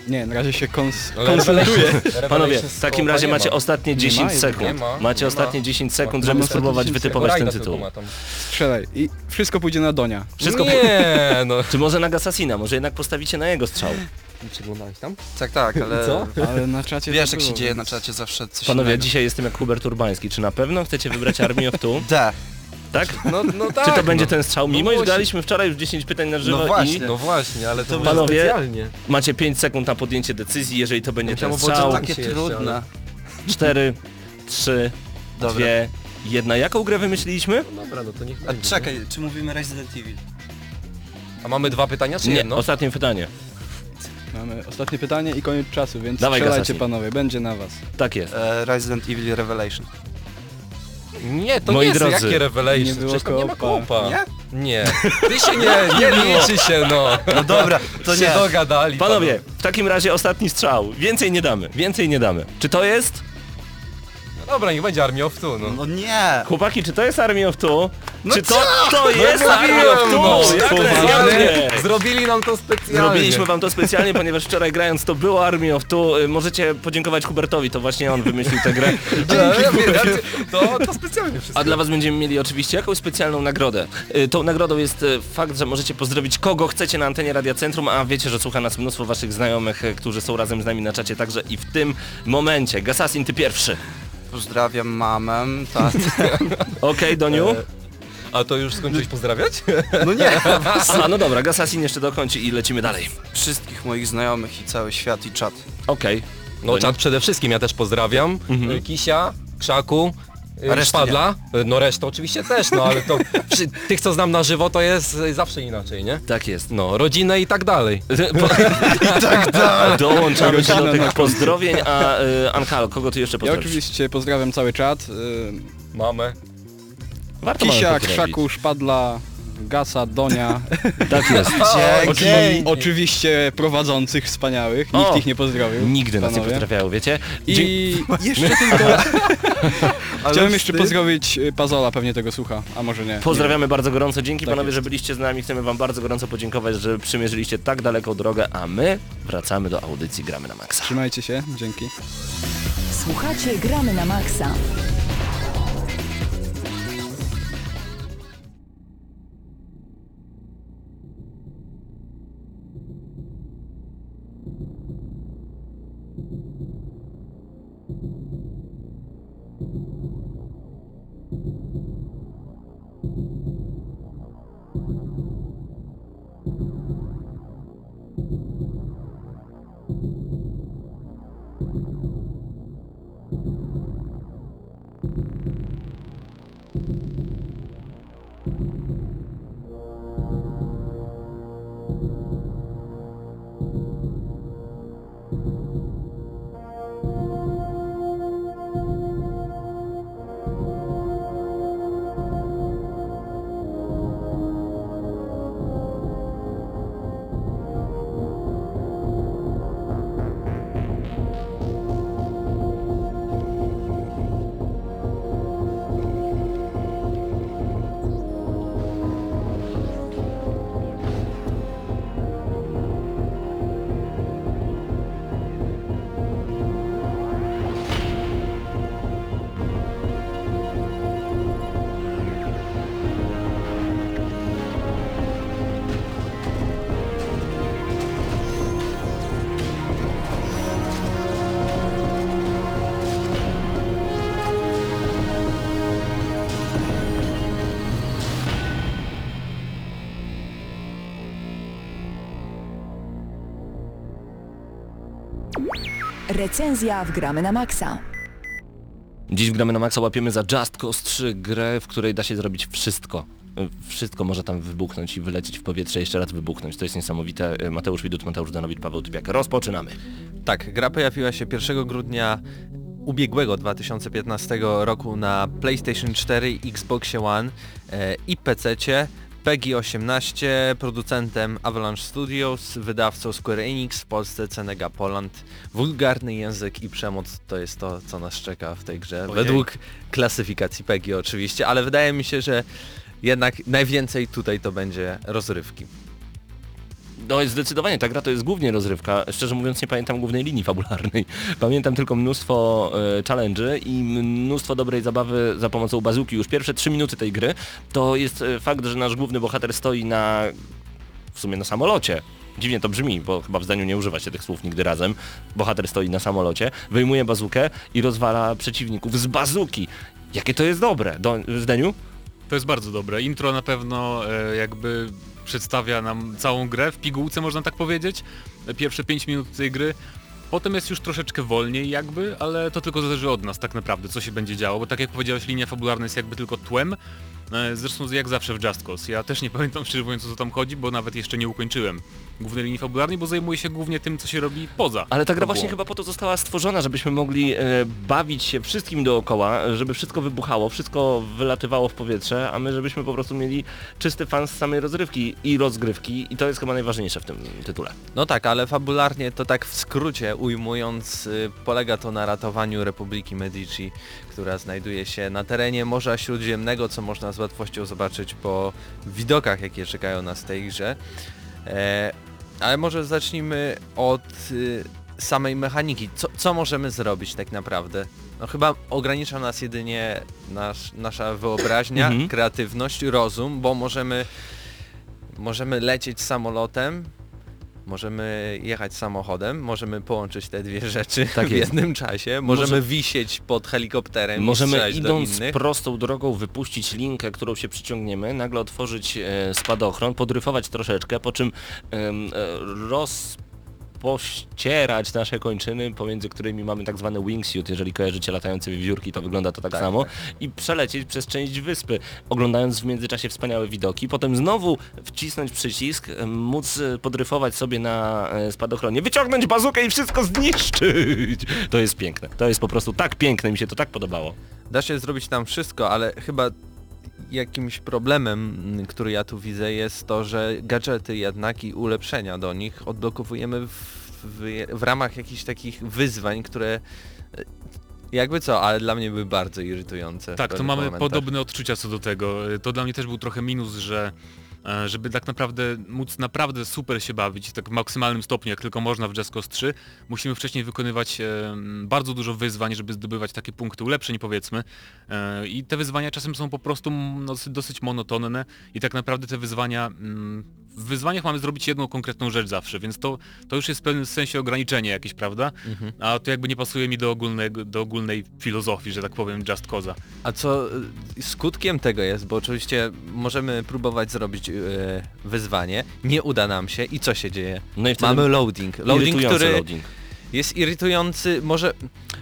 nie, na razie się kons konsultuję. Panowie, w takim razie macie ma. ostatnie Nie 10 ma, sekund. Macie nie ostatnie ma. 10 sekund, żeby spróbować 10 wytypować ten tytuł. Strzelaj. I wszystko pójdzie na Donia. Wszystko Nie, no. <laughs> Czy może na Gassasina? Może jednak postawicie na jego strzał? Przeglądałeś tam? Tak, tak, ale... <laughs> Co? Ale na czacie Wiesz jak się dzieje na więc- czacie zawsze coś Panowie, innego. dzisiaj jestem jak Hubert Urbański. Czy na pewno chcecie wybrać Army of Two? <laughs> D. Tak? No, no tak. Czy to będzie no. ten strzał? Mimo, No iż właśnie. graliśmy wczoraj już 10 pytań na żywo No i właśnie. No właśnie, ale to Panowie, Panowie, specjalnie. macie 5 sekund na podjęcie decyzji, jeżeli to będzie ten Musiało było strzał. tak- Takie się jeszcze, trudne. 4, 3, Dobra. 2, 1. Jaką grę wymyśliliśmy? No dobra, no to niech A będzie. czekaj, czy mówimy Resident Evil? A mamy dwa pytania, czy Nie, jedno? ostatnie pytanie. Mamy ostatnie pytanie i koniec czasu, więc Dawaj, strzelajcie Gasasin. panowie, będzie na was. Tak jest. E, Resident Evil Revelation. Nie, to Moi nie jest drodzy, jakie Revelation, nie było przecież tam nie ma. Nie? Nie. Ty się nie, nie liczy się, no. No dobra, to się nie. dogadali. Panowie, w takim razie ostatni strzał. Więcej nie damy, więcej nie damy. Czy to jest? No dobra, niech będzie Army of Two, no. No nie! Chłopaki, czy to jest Army of Two? No czy to, to jest No Army of Two? no. Jak Specjalnie. specjalnie. Zrobili nam to specjalnie. Zrobiliśmy wam to specjalnie, ponieważ wczoraj grając to było Army of Two. Y, Możecie podziękować Hubertowi, to właśnie on wymyślił tę grę. <laughs> Ale ja wiem, raczej- to, to specjalnie wszystko. A dla was będziemy mieli oczywiście jakąś specjalną nagrodę. Y, Tą nagrodą jest y, fakt, że możecie pozdrowić kogo chcecie na antenie Radia Centrum, a wiecie, że słucha nas mnóstwo waszych znajomych, y, którzy są razem z nami na czacie także i w tym momencie. Gasasin, ty pierwszy. Pozdrawiam mamę, tatę. <laughs> Okej, Doniu? A to już skończyłeś pozdrawiać? <laughs> No nie! <laughs> A no dobra, Gasasin jeszcze dokończy i lecimy dalej. Wszystkich moich znajomych i cały świat i czat. Okej. No czat przede wszystkim, ja też pozdrawiam. Y, Kisia, Krzaku, reszty Szpadla. Y, No resztę oczywiście też, no ale to <laughs> przy tych co znam na żywo to jest y, zawsze inaczej, nie? Tak jest. No, rodzinę i tak dalej. <laughs> Dołączamy się do tych pozdrowień, a y, Ankal, kogo ty jeszcze Ja pozdrowisz? oczywiście pozdrawiam cały czat. y, Mamę. Warto mamy Kisia. Krzaku, Szpadla, Gasa, Donia, <laughs> Tak jest. oczy, oczywiście prowadzących wspaniałych, nikt O! ich nie pozdrowił. Nigdy nas nie panowie. pozdrawiają, wiecie? I jeszcze <laughs> tylko... <laughs> Chciałem jeszcze pozdrowić y, Pazola, pewnie tego słucha, a może nie. Pozdrawiamy bardzo gorąco, dzięki Tak panowie, jest. że byliście z nami, chcemy wam bardzo gorąco podziękować, że przymierzyliście tak daleką drogę, a my wracamy do audycji Gramy na Maxa. Trzymajcie się, dzięki. Słuchacie Gramy na Maxa. Recenzja w Gramy na Maxa. Dziś w Gramy na Maxa łapiemy za Just Cause 3 grę, w której da się zrobić wszystko. Wszystko może tam wybuchnąć i wylecieć w powietrze, jeszcze raz wybuchnąć. To jest niesamowite. Mateusz Widut, Mateusz Danowicz, Paweł Typiak. Rozpoczynamy. Tak, gra pojawiła się 1 grudnia ubiegłego 2015 roku na PlayStation 4, Xbox One e, i PC. PEGI 18, producentem Avalanche Studios, wydawcą Square Enix, w Polsce Cenega Poland. Wulgarny język i przemoc to jest to, co nas czeka w tej grze. Ojej. Według klasyfikacji PEGI oczywiście, ale wydaje mi się, że jednak najwięcej tutaj to będzie rozrywki. No zdecydowanie, ta gra to jest głównie rozrywka. Szczerze mówiąc nie pamiętam głównej linii fabularnej. <laughs> Pamiętam tylko mnóstwo e, challenge'y i mnóstwo dobrej zabawy za pomocą bazuki. Już pierwsze trzy minuty tej gry to jest e, fakt, że nasz główny bohater stoi na w sumie na samolocie. Dziwnie to brzmi, bo chyba w zdaniu nie używa się tych słów nigdy razem. Bohater stoi na samolocie, wyjmuje bazukę i rozwala przeciwników z bazuki. Jakie to jest dobre. Do, zdaniu? To jest bardzo dobre. Intro na pewno e, jakby przedstawia nam całą grę w pigułce, można tak powiedzieć. Pierwsze 5 minut tej gry. Potem jest już troszeczkę wolniej jakby, ale to tylko zależy od nas tak naprawdę, co się będzie działo, bo tak jak powiedziałeś, linia fabularna jest jakby tylko tłem. E, Zresztą jak zawsze w Just Cause. Ja też nie <laughs> pamiętam szczerze mówiąc o co tam chodzi, bo nawet jeszcze nie ukończyłem głównej linii fabularnej, bo zajmuję się głównie tym, co się robi poza. Ale ta gra właśnie chyba po to została stworzona, żebyśmy mogli e, bawić się wszystkim dookoła, żeby wszystko wybuchało, wszystko wylatywało w powietrze, a my żebyśmy po prostu mieli czysty fan z samej rozrywki i rozgrywki i to jest chyba najważniejsze w tym tytule. No tak, ale fabularnie to tak w skrócie ujmując, y, polega to na ratowaniu Republiki Medici, która znajduje się na terenie Morza Śródziemnego, co można z łatwością zobaczyć po widokach, jakie czekają nas w tej grze. E, ale może zacznijmy od y, samej mechaniki. Co, co możemy zrobić tak naprawdę? No chyba ogranicza nas jedynie nasz, nasza wyobraźnia, Mhm. kreatywność, rozum, bo możemy, możemy lecieć samolotem, możemy jechać samochodem, możemy połączyć te dwie rzeczy Tak w jest. jednym czasie, możemy Może- wisieć pod helikopterem i Możemy do idąc prostą drogą wypuścić linkę, którą się przyciągniemy, nagle otworzyć e, spadochron, podryfować troszeczkę, po czym e, rozpościerać nasze kończyny, pomiędzy którymi mamy tak zwany wingsuit, jeżeli kojarzycie latające wiewiórki, to wygląda to tak, Tak, samo, tak. i przelecieć przez część wyspy, oglądając w międzyczasie wspaniałe widoki, potem znowu wcisnąć przycisk, em, móc e, podryfować sobie na e, spadochronie, wyciągnąć bazukę i wszystko zniszczyć. To jest piękne. To jest po prostu tak piękne, mi się to tak podobało. Da się zrobić tam wszystko, ale chyba jakimś problemem, mm, który ja tu widzę jest to, że gadżety jednak i ulepszenia do nich odblokowujemy w, w, w ramach jakichś takich wyzwań, które e, jakby co, ale dla mnie były bardzo irytujące. Tak, to mamy momentach. podobne odczucia co do tego. To dla mnie też był trochę minus, że e, żeby tak naprawdę móc naprawdę super się bawić, tak w maksymalnym stopniu, jak tylko można w Just Cause 3, musimy wcześniej wykonywać e, bardzo dużo wyzwań, żeby zdobywać takie punkty ulepszeń powiedzmy. E, I te wyzwania czasem są po prostu mm, dosyć- dosyć monotonne i tak naprawdę te wyzwania... W wyzwaniach mamy zrobić jedną konkretną rzecz zawsze, więc to, to już jest w pewnym sensie ograniczenie jakieś, prawda? Mhm. A to jakby nie pasuje mi do, ogólnego, do ogólnej filozofii, że tak powiem, Just Cause'a. A co y, skutkiem tego jest, bo oczywiście możemy próbować zrobić y, wyzwanie, nie uda nam się i co się dzieje? No i wtedy Mamy loading. Loading, który loading. Jest irytujący, może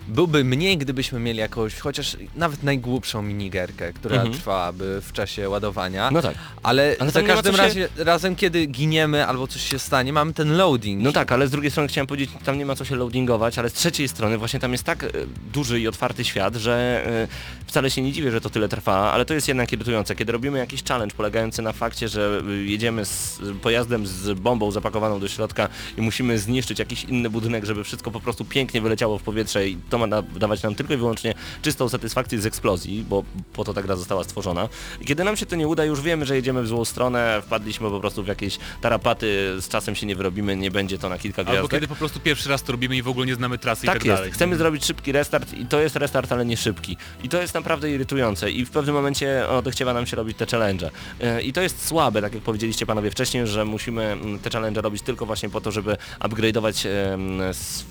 byłby mniej, gdybyśmy mieli jakąś, chociaż nawet najgłupszą minigierkę, która Mhm. trwałaby w czasie ładowania, No tak. ale, Ale za ma każdym co się- razie, razem kiedy giniemy albo coś się stanie, mamy ten loading. No tak, ale z drugiej strony chciałem powiedzieć, tam nie ma co się loadingować, ale z trzeciej strony właśnie tam jest tak e, duży i otwarty świat, że e, wcale się nie dziwię, że to tyle trwa, ale to jest jednak irytujące. Kiedy robimy jakiś challenge polegający na fakcie, że e, jedziemy z pojazdem z bombą zapakowaną do środka i musimy zniszczyć jakiś inny budynek, żeby wszystko po prostu pięknie wyleciało w powietrze i to ma da- dawać nam tylko i wyłącznie czystą satysfakcję z eksplozji, bo po to ta gra została stworzona. I kiedy nam się to nie uda, już wiemy, że jedziemy w złą stronę, wpadliśmy po prostu w jakieś tarapaty, z czasem się nie wyrobimy, nie będzie to na kilka Albo gwiazdek. kiedy po prostu pierwszy raz to robimy i w ogóle nie znamy trasy i Tak tak jest, dalej. chcemy zrobić szybki restart i to jest restart, ale nie szybki. I to jest naprawdę irytujące i w pewnym momencie odechciewa nam się robić te challenge. Yy, I to jest słabe, tak jak powiedzieliście panowie wcześniej, że musimy mm, te challenge robić tylko właśnie po to, żeby upgrade'ować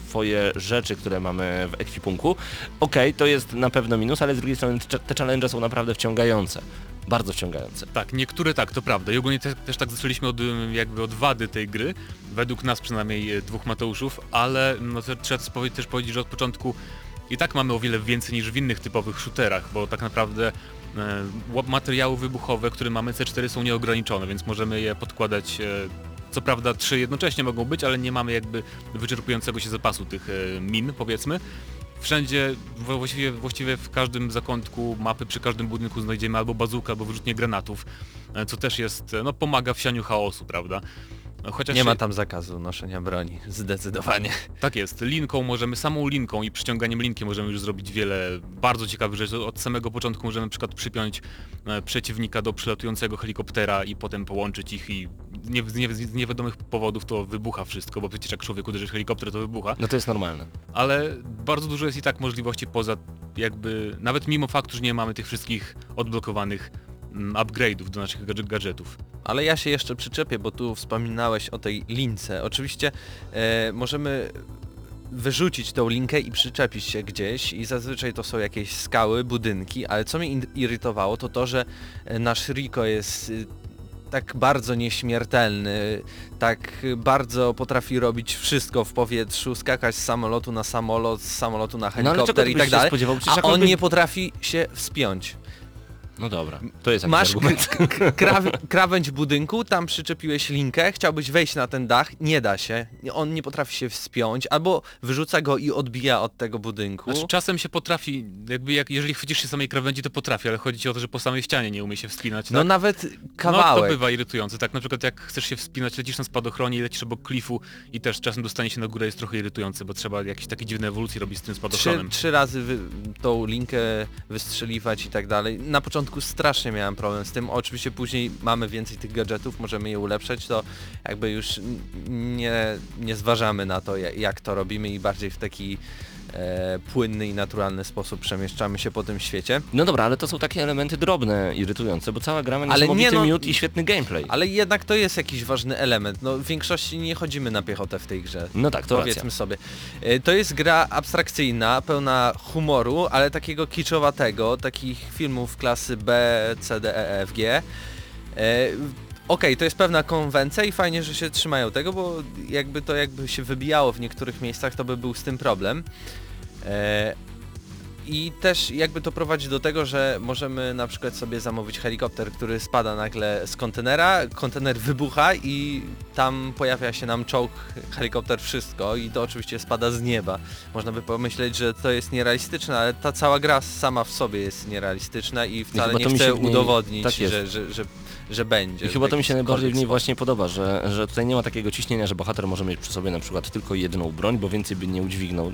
swoje rzeczy, które mamy w ekwipunku. Okej, to jest na pewno minus, ale z drugiej strony te challenge są naprawdę wciągające. Bardzo wciągające. Tak, niektóre tak, to prawda. I ogólnie te, też tak zaczęliśmy od ym, jakby od wady tej gry, według nas przynajmniej e, dwóch Mateuszów, ale no to trzeba też powiedzieć, że od początku i tak mamy o wiele więcej niż w innych typowych shooterach, bo tak naprawdę e, materiały wybuchowe, które mamy C4 są nieograniczone, więc możemy je podkładać e, co prawda trzy jednocześnie mogą być, ale nie mamy jakby wyczerpującego się zapasu tych e, min, powiedzmy. Wszędzie, wła- właściwie, właściwie w każdym zakątku mapy, przy każdym budynku znajdziemy albo bazukę, albo wyrzutnie granatów, e, co też jest, e, no pomaga w sianiu chaosu, prawda? No, Chociaż Nie ma tam zakazu noszenia broni, zdecydowanie. tak jest, linką możemy, samą linką i przyciąganiem linki możemy już zrobić wiele bardzo ciekawych rzeczy. Od samego początku możemy na przykład przypiąć przeciwnika do przylatującego helikoptera i potem połączyć ich i nie, z, nie, z niewiadomych powodów to wybucha wszystko, bo przecież jak człowiek uderzy w helikopter to wybucha. No to jest normalne. ale bardzo dużo jest i tak możliwości poza jakby, nawet mimo faktu, że nie mamy tych wszystkich odblokowanych mm, upgrade'ów do naszych gadż- gadżetów. Ale ja się jeszcze przyczepię, bo tu wspominałeś o tej lince. Oczywiście e, możemy wyrzucić tą linkę i przyczepić się gdzieś i zazwyczaj to są jakieś skały, budynki, ale co mnie irytowało to to, że e, nasz Rico jest y, tak bardzo nieśmiertelny, tak bardzo potrafi robić wszystko w powietrzu, skakać z samolotu na samolot, z samolotu na No helikopter ty i tak dalej, a on jakkolwiek- nie potrafi się wspiąć. No dobra, to jest jakiś Masz argument. <laughs> kraw- krawędź budynku, tam przyczepiłeś linkę, chciałbyś wejść na ten dach, nie da się, on nie potrafi się wspiąć, albo wyrzuca go i odbija od tego budynku. Znaczy, czasem się potrafi, jakby jak, jeżeli chwycisz się samej krawędzi to potrafi, ale chodzi ci o to, że po samej ścianie nie umie się wspinać. No tak? nawet No to kawałek. bywa irytujące, tak na przykład jak chcesz się wspinać, lecisz na spadochronie i lecisz obok klifu i też czasem dostanie się na górę jest trochę irytujące, bo trzeba jakieś takie dziwne ewolucje robić z tym Trzy, spadochronem. trzy razy wy, tą linkę wystrzeliwać i tak dalej. Na początku strasznie miałem problem z tym. Oczywiście później mamy więcej tych gadżetów, możemy je ulepszać, to jakby już nie, nie zważamy na to, ja- jak to robimy i bardziej w taki e, płynny i naturalny sposób przemieszczamy się po tym świecie. No dobra, ale to są takie elementy drobne, irytujące, bo cała gra ma Ale niesamowity nie, no- miód i świetny gameplay. Ale jednak to jest jakiś ważny element. No w większości nie chodzimy na piechotę w tej grze. No tak, to Powiedzmy racja. sobie. E, To jest gra abstrakcyjna, pełna humoru, ale takiego kiczowatego, takich filmów klasy B, C, D, E, F, G. E, Okej, to jest pewna konwencja i fajnie, że się trzymają tego, bo jakby to jakby się wybijało w niektórych miejscach, to by był z tym problem. E, I też jakby to prowadzi do tego, że możemy na przykład sobie zamówić helikopter, który spada nagle z kontenera, kontener wybucha i tam pojawia się nam czołg, helikopter, wszystko i to oczywiście spada z nieba. Można by pomyśleć, że to jest nierealistyczne, ale ta cała gra sama w sobie jest nierealistyczna i wcale nie się w niej- udowodnić, tak że, że, że, że będzie. I chyba to mi się najbardziej w niej właśnie podoba, że, że tutaj nie ma takiego ciśnienia, że bohater może mieć przy sobie na przykład tylko jedną broń, bo więcej by nie udźwignął.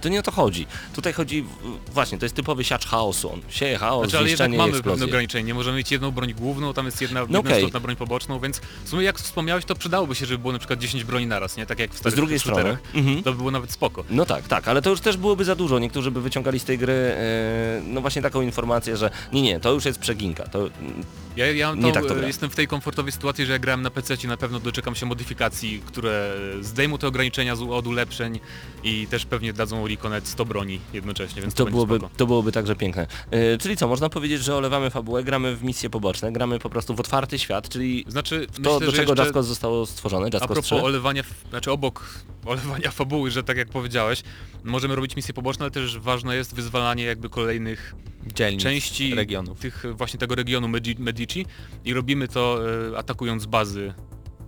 To nie o to chodzi. Tutaj chodzi, właśnie, to jest typowy siacz chaosu. On sieje chaos, Znaczy, ale jednak mamy pewne ograniczenie. Nie możemy mieć jedną broń główną, tam jest jedna, jedna okej. istotna broń poboczną, więc w sumie jak wspomniałeś, to przydałoby się, żeby było na przykład 10 broni naraz, nie? Tak jak w Z starych drugiej strony, mhm. To by było nawet spoko. No tak, tak, ale to już też byłoby za dużo. Niektórzy by wyciągali z tej gry e, no właśnie taką informację, że nie, nie, to już jest przeginka. To, Ja, ja Nie tak to e, jestem w tej komfortowej sytuacji, że jak grałem na PC, na pewno doczekam się modyfikacji, które zdejmą te ograniczenia z, od ulepszeń i też pewnie dadzą Reconet 100 broni jednocześnie, więc to, to, byłoby, spoko. to byłoby także piękne. E, czyli co, można powiedzieć, że olewamy fabułę, gramy w misje poboczne, gramy po prostu w otwarty świat, czyli Znaczy, to, myślę, do czego jeszcze... Jaskos zostało stworzone, A Jaskos propos 3. olewania, znaczy obok <laughs> olewania fabuły, że tak jak powiedziałeś, możemy robić misje poboczne, ale też ważne jest wyzwalanie jakby kolejnych dzielnic, części regionów. tych właśnie tego regionu Medi- Medici i robimy to e, atakując bazy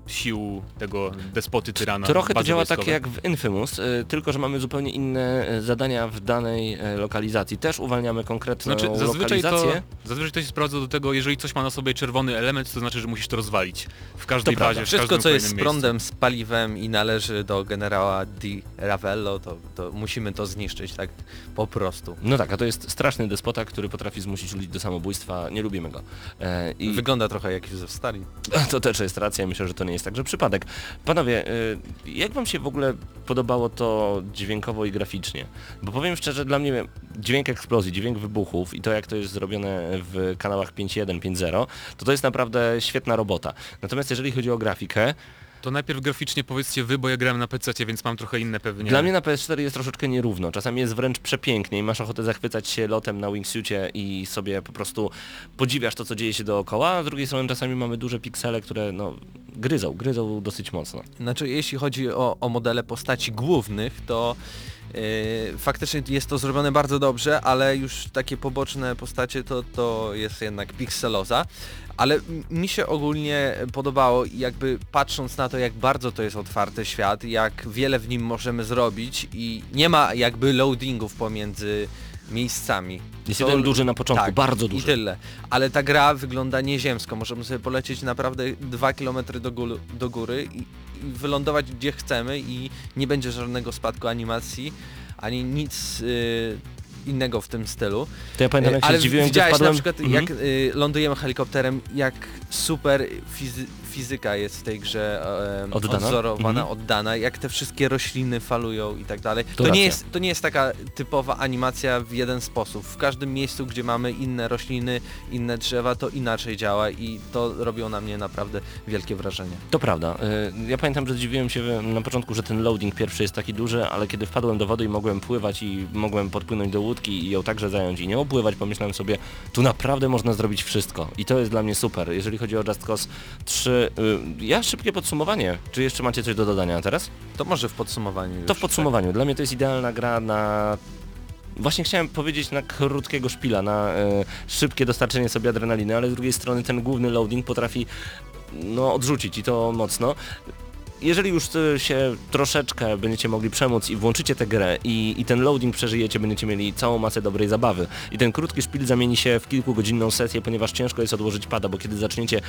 sił tego despoty tyrana. Trochę to działa wojskowe. tak jak w Infamous, y, tylko że mamy zupełnie inne y, zadania w danej y, lokalizacji. Też uwalniamy konkretną Znaczy zazwyczaj to, lokalizację. zazwyczaj to się sprawdza do tego, jeżeli coś ma na sobie czerwony element, to znaczy, że musisz to rozwalić. W każdej To prawda. bazie, w Wszystko co jest z prądem, z paliwem i należy do generała Di Ravello, to, to musimy to zniszczyć tak po prostu. No tak, a to jest straszny despota, który potrafi zmusić ludzi do samobójstwa. Nie lubimy go. E, I Wygląda trochę jak Józef Stalin. <laughs> to też jest racja, myślę, że to nie jest także przypadek. Panowie, y, jak wam się w ogóle podobało to dźwiękowo i graficznie? Bo powiem szczerze, dla mnie dźwięk eksplozji, dźwięk wybuchów i to jak to jest zrobione w kanałach 5.1, 5.0, to to jest naprawdę świetna robota. Natomiast jeżeli chodzi o grafikę, To najpierw graficznie powiedzcie wy, bo ja grałem na PC, więc mam trochę inne pewnie. Dla mnie na PS4 jest troszeczkę nierówno. Czasami jest wręcz przepięknie i masz ochotę zachwycać się lotem na wingsuitie i sobie po prostu podziwiasz to, co dzieje się dookoła, a z drugiej strony czasami mamy duże piksele, które no gryzą, gryzą dosyć mocno. Znaczy jeśli chodzi o, o modele postaci głównych, to faktycznie jest to zrobione bardzo dobrze, ale już takie poboczne postacie to, to jest jednak pikseloza. Ale mi się ogólnie podobało, jakby patrząc na to, jak bardzo to jest otwarty świat, jak wiele w nim możemy zrobić i nie ma jakby loadingów pomiędzy miejscami. Jest To- jeden duży na początku, tak, bardzo I duży. tyle. Ale ta gra wygląda nieziemsko. Możemy sobie polecieć naprawdę 2 km do, góry, do góry i, i wylądować gdzie chcemy i nie będzie żadnego spadku animacji, ani nic y, innego w tym stylu. To ja pamiętam jak się Ale zdziwiłem, gdy widziałeś na przykład Mhm. jak y, lądujemy helikopterem, jak super fizy fizyka jest w tej grze e, Oddana? odzorowana, Mhm. oddana, jak te wszystkie rośliny falują i tak dalej. To To, nie jest, to nie jest taka typowa animacja w jeden sposób. W każdym miejscu, gdzie mamy inne rośliny, inne drzewa, to inaczej działa i to robiło na mnie naprawdę wielkie wrażenie. To prawda. Y, Ja pamiętam, że zdziwiłem się na początku, że ten loading pierwszy jest taki duży, ale kiedy wpadłem do wody i mogłem pływać i mogłem podpłynąć do łódki i ją także zająć i nie opływać, pomyślałem sobie, tu naprawdę można zrobić wszystko. I to jest dla mnie super. Jeżeli chodzi o Just Cause 3, y, ja szybkie podsumowanie. Czy jeszcze macie coś do dodania teraz? To może w podsumowaniu już, To w podsumowaniu. Dla mnie to jest idealna gra na... Właśnie chciałem powiedzieć na krótkiego szpila, na e, szybkie dostarczenie sobie adrenaliny, ale z drugiej strony ten główny loading potrafi no, odrzucić i to mocno. Jeżeli już e, się troszeczkę będziecie mogli przemóc i włączycie tę grę i, i ten loading przeżyjecie, będziecie mieli całą masę dobrej zabawy. I ten krótki szpil zamieni się w kilkugodzinną sesję, ponieważ ciężko jest odłożyć pada, bo kiedy zaczniecie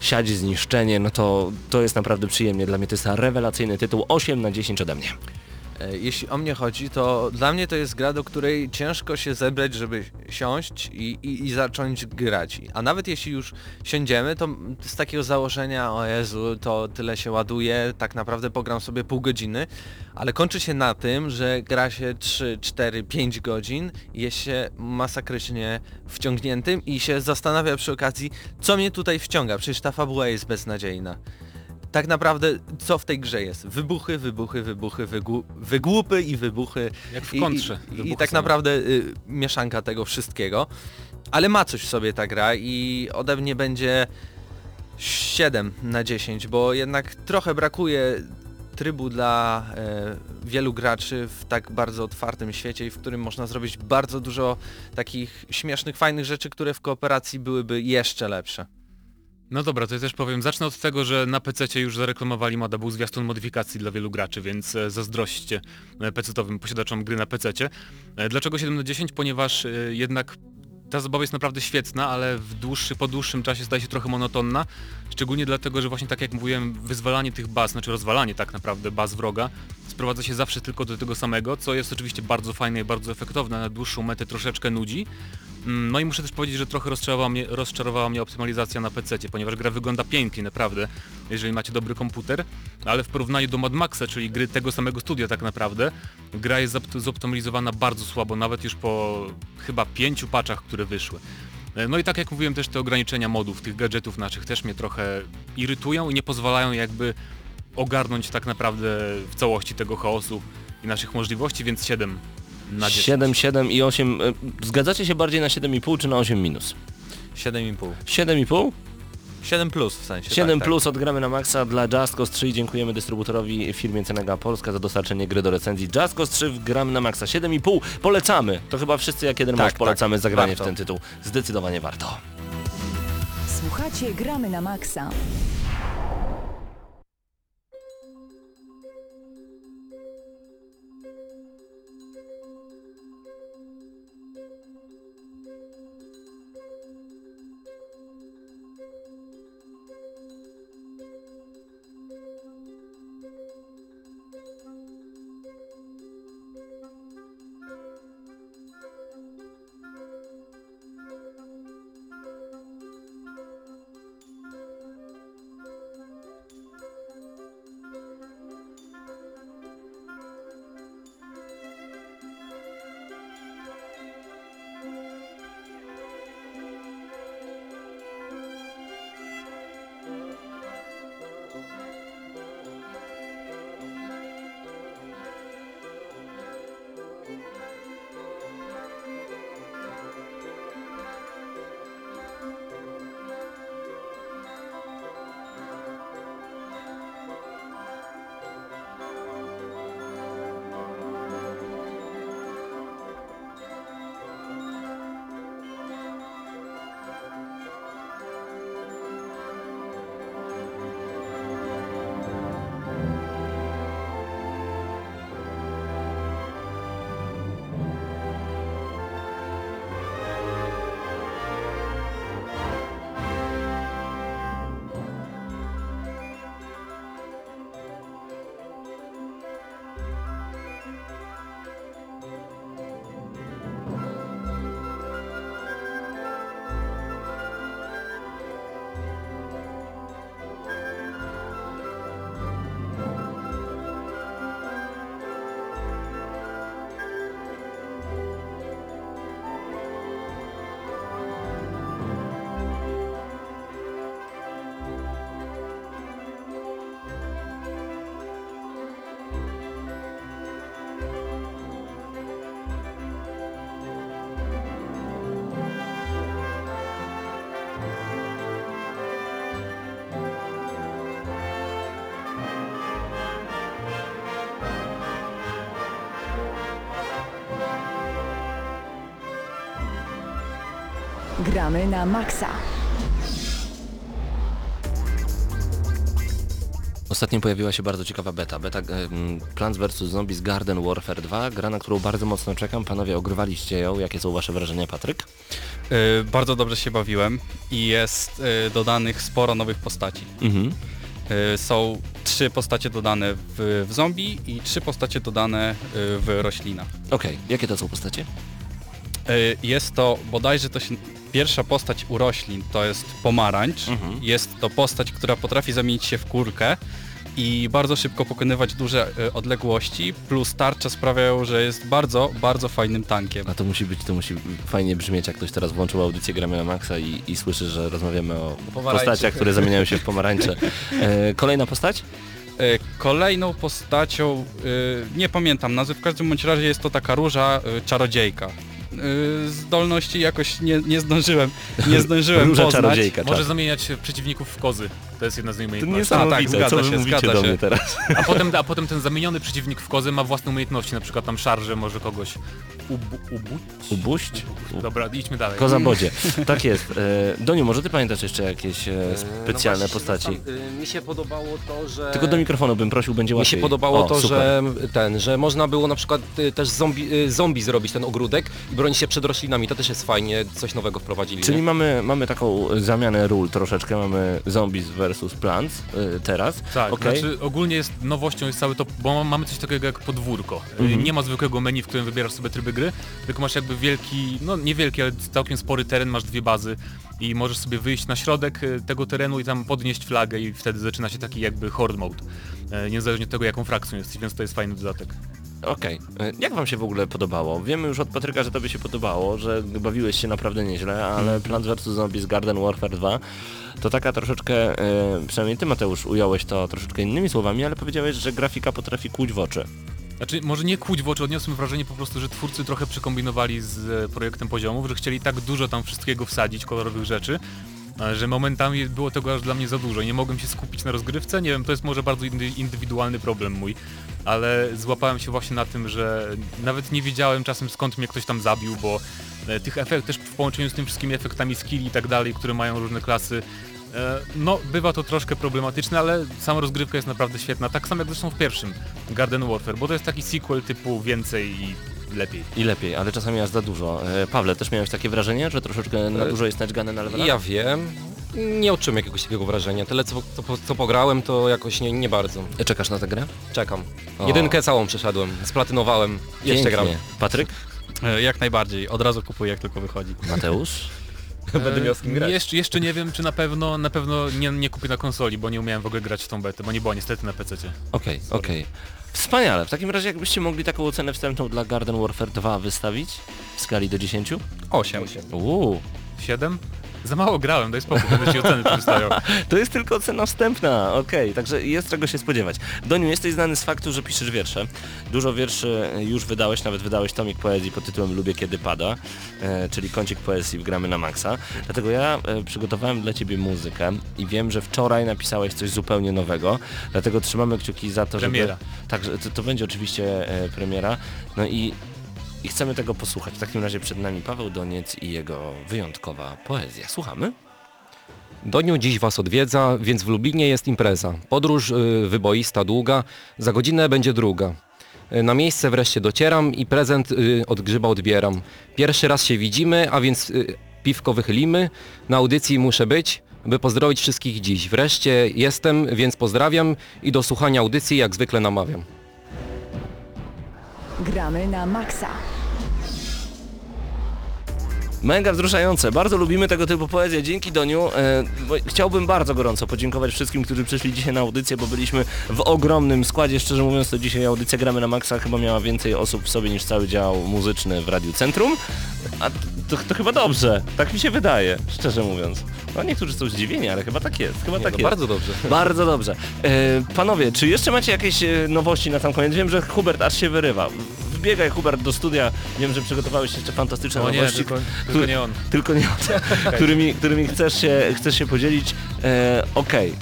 siać zniszczenie, no to to jest naprawdę przyjemnie. Dla mnie to jest rewelacyjny tytuł, 8 na 10 ode mnie. E, Jeśli o mnie chodzi, to dla mnie to jest gra, do której ciężko się zebrać, żeby siąść i, i, i zacząć grać. A nawet jeśli już siądziemy, to z takiego założenia, o Jezu, to tyle się ładuje, tak naprawdę pogram sobie pół godziny, ale kończy się na tym, że gra się 3, 4, 5 godzin, jest się masakrycznie wciągniętym i się zastanawia przy okazji, co mnie tutaj wciąga, przecież ta fabuła jest beznadziejna tak naprawdę co w tej grze jest? Wybuchy, wybuchy, wybuchy, wygłu- wygłupy i wybuchy. Jak w I, kontrze. i, i wybuchy tak naprawdę y, mieszanka tego wszystkiego. Ale ma coś w sobie ta gra i ode mnie będzie 7 na 10, bo jednak trochę brakuje trybu dla e, wielu graczy w tak bardzo otwartym świecie i w którym można zrobić bardzo dużo takich śmiesznych, fajnych rzeczy, które w kooperacji byłyby jeszcze lepsze. No dobra, to ja też powiem. Zacznę od tego, że na PC już zareklamowali moda był zwiastun modyfikacji dla wielu graczy, więc e, zazdrośćcie e, PC-owym posiadaczom gry na PC. Dlaczego 7 na 10? Ponieważ e, jednak ta zabawa jest naprawdę świetna, ale w dłuższy, po dłuższym czasie staje się trochę monotonna. Szczególnie dlatego, że właśnie tak jak mówiłem, wyzwalanie tych baz, znaczy rozwalanie tak naprawdę baz wroga, sprowadza się zawsze tylko do tego samego, co jest oczywiście bardzo fajne i bardzo efektowne, na dłuższą metę troszeczkę nudzi. Mm, No i muszę też powiedzieć, że trochę rozczarowała mnie, rozczarowała mnie optymalizacja na PC, ponieważ gra wygląda pięknie naprawdę, jeżeli macie dobry komputer, ale w porównaniu do Mad Maxa, czyli gry tego samego studia tak naprawdę, gra jest zopt- zoptymalizowana bardzo słabo, nawet już po chyba pięciu patchach, które wyszły. E, No i tak jak mówiłem też te ograniczenia modów, tych gadżetów naszych też mnie trochę irytują i nie pozwalają jakby ogarnąć tak naprawdę w całości tego chaosu i naszych możliwości, więc 7 na 10. 7, 7 i 8. e, Zgadzacie się bardziej na 7,5 czy na 8 minus? 7,5. 7,5? 7 plus w sensie. 7 tak, plus odgramy na maksa dla Just Cause 3 i dziękujemy dystrybutorowi firmie Cenega Polska za dostarczenie gry do recenzji. Just Cause 3 w gramy na maksa 7,5 polecamy. To chyba wszyscy jak jeden Tak, mąż polecamy tak, zagranie warto. w ten tytuł. Zdecydowanie warto. Słuchacie Gramy na Maxa. Gramy na Maxa. Ostatnio pojawiła się bardzo ciekawa beta. Beta Plants vs. Zombies Garden Warfare 2, gra na którą bardzo mocno czekam. Panowie, ogrywaliście ją. Jakie są wasze wrażenia, Patryk? Y, bardzo dobrze się bawiłem i jest y, dodanych sporo nowych postaci. Mhm. Y, są trzy postacie dodane w, w zombie i trzy postacie dodane w roślina. Okej, jakie to są postacie? Jest to bodajże to się pierwsza postać u roślin to jest pomarańcz. Mhm. Jest to postać, która potrafi zamienić się w kurkę i bardzo szybko pokonywać duże y, odległości, plus tarcze sprawiają, że jest bardzo, bardzo fajnym tankiem. A to musi być, to musi fajnie brzmieć, jak ktoś teraz włączył audycję Gramy na Maxa i, i słyszy, że rozmawiamy o pomarańczy. postaciach, które zamieniają się w pomarańcze. E, kolejna postać? Y, Kolejną postacią, y, nie pamiętam nazwy, w każdym bądź razie jest to taka róża y, czarodziejka. Y, Zdolności jakoś nie, nie zdążyłem, nie <laughs> zdążyłem Róża poznać. czarodziejka, Może zamieniać przeciwników w kozy. To jest jedna z To umiejętności. niesamowite, zgadza co się, mówicie zgadza do się. mnie teraz. <laughs> A potem, a potem ten zamieniony przeciwnik w kozę ma własne umiejętności, na przykład tam szarże może kogoś ubu, ubuć. Ubuść? Dobra, idźmy dalej. Koza bodzie. <laughs> Tak jest. E, Doniu, może ty pamiętasz jeszcze jakieś e, specjalne No właśnie, postaci? tam, y, mi się podobało to, że... Tylko do mikrofonu bym prosił, będzie Mi łatwiej. się podobało O, to, super. że ten, że można było na przykład y, też zombie, y, zombie zrobić ten ogródek i bronić się przed roślinami. To też jest fajnie, coś nowego wprowadzili. Czyli nie? mamy, mamy taką zamianę ról troszeczkę, mamy zombies versus plants y, teraz. Tak, Okej. znaczy ogólnie jest nowością jest cały to, bo mamy coś takiego jak podwórko. Y, Mhm. Nie ma zwykłego menu, w którym wybierasz sobie tryby gry, tylko masz jakby wielki, no niewielki, ale całkiem spory teren, masz dwie bazy i możesz sobie wyjść na środek y, tego terenu i tam podnieść flagę i wtedy zaczyna się taki jakby horde mode. Y, Niezależnie od tego jaką frakcją jesteś, więc to jest fajny dodatek. Okej. Y, Jak wam się w ogóle podobało? Wiemy już od Patryka, że tobie się podobało, że bawiłeś się naprawdę nieźle, ale Plants vs Zombies Garden Warfare 2 to taka troszeczkę, y, przynajmniej ty Mateusz ująłeś to troszeczkę innymi słowami, ale powiedziałeś, że grafika potrafi kłuć w oczy. Znaczy, może nie kłuć w oczy, odniosłem wrażenie po prostu, że twórcy trochę przekombinowali z e, projektem poziomów, że chcieli tak dużo tam wszystkiego wsadzić, kolorowych rzeczy, e, że momentami było tego aż dla mnie za dużo. Nie mogłem się skupić na rozgrywce, nie wiem, to jest może bardzo indy- indywidualny problem mój, ale złapałem się właśnie na tym, że nawet nie wiedziałem czasem skąd mnie ktoś tam zabił, bo e, tych efektów też w połączeniu z tymi wszystkimi efektami skilli i tak dalej, które mają różne klasy, e, no bywa to troszkę problematyczne, ale sama rozgrywka jest naprawdę świetna, tak samo jak zresztą w pierwszym Garden Warfare, bo to jest taki sequel typu więcej i lepiej. I lepiej, ale czasami aż za dużo. E, Pawle, też miałeś takie wrażenie, że troszeczkę na E, dużo jest naćgane na levelach? Ja wiem. Nie odczułem jakiegoś takiego wrażenia. Tyle co, co, co pograłem to jakoś nie, nie bardzo. Czekasz na tę grę? Czekam. O. Jedynkę całą przeszedłem, splatynowałem. Jeszcze gram. Pięknie. Patryk? E, Jak najbardziej, od razu kupuję jak tylko wychodzi. Mateusz? <laughs> Będę miał z kim grać. Jeszcze, jeszcze nie wiem, czy na pewno na pewno nie, nie kupię na konsoli, bo nie umiałem w ogóle grać w tą betę, bo nie była niestety na PC. Okej, okej. Wspaniale. W takim razie jakbyście mogli taką ocenę wstępną dla Garden Warfare 2 wystawić w skali do 10? 8. Uuu, 7? Za mało grałem, daj spokój, będę ci oceny przedstawiał. <laughs> to jest tylko ocena wstępna, okej, także jest czego się spodziewać. Doniu, jesteś znany z faktu, że piszesz wiersze. Dużo wierszy już wydałeś, nawet wydałeś tomik poezji pod tytułem Lubię kiedy pada, e, czyli kącik poezji w gramy na maksa. Dlatego ja e, przygotowałem dla ciebie muzykę i wiem, że wczoraj napisałeś coś zupełnie nowego, dlatego trzymamy kciuki za to, Premiera. żeby... Także to, to będzie oczywiście e, premiera. No i i chcemy tego posłuchać. W takim razie przed nami Paweł Doniec i jego wyjątkowa poezja. Słuchamy? Doniu dziś was odwiedza, więc w Lublinie jest impreza. Podróż y, wyboista, długa, za godzinę będzie druga. Y, Na miejsce wreszcie docieram i prezent y, od grzyba odbieram. Pierwszy raz się widzimy, a więc piwko wychylimy. Na audycji muszę być, by pozdrowić wszystkich dziś. Wreszcie jestem, więc pozdrawiam i do słuchania audycji jak zwykle namawiam. Gramy na maksa. Mega wzruszające. Bardzo lubimy tego typu poezję. Dzięki Doniu. E, chciałbym bardzo gorąco podziękować wszystkim, którzy przyszli dzisiaj na audycję, bo byliśmy w ogromnym składzie. Szczerze mówiąc, to dzisiaj audycja Gramy na Maxa chyba miała więcej osób w sobie niż cały dział muzyczny w Radiu Centrum. A to, to chyba dobrze. Tak mi się wydaje, szczerze mówiąc. No niektórzy są zdziwieni, ale chyba tak jest. Chyba Nie, tak no, jest. bardzo dobrze. <laughs> Bardzo dobrze. E, panowie, czy jeszcze macie jakieś e, nowości na sam koniec? Wiem, że Hubert aż się wyrywa. Wbiegaj Hubert do studia. Wiem, że przygotowałeś jeszcze fantastyczne O nie, nowości. tylko, tylko nie on. Tylko nie o <laughs> którymi, którymi chcesz się, chcesz się podzielić. E, Okej.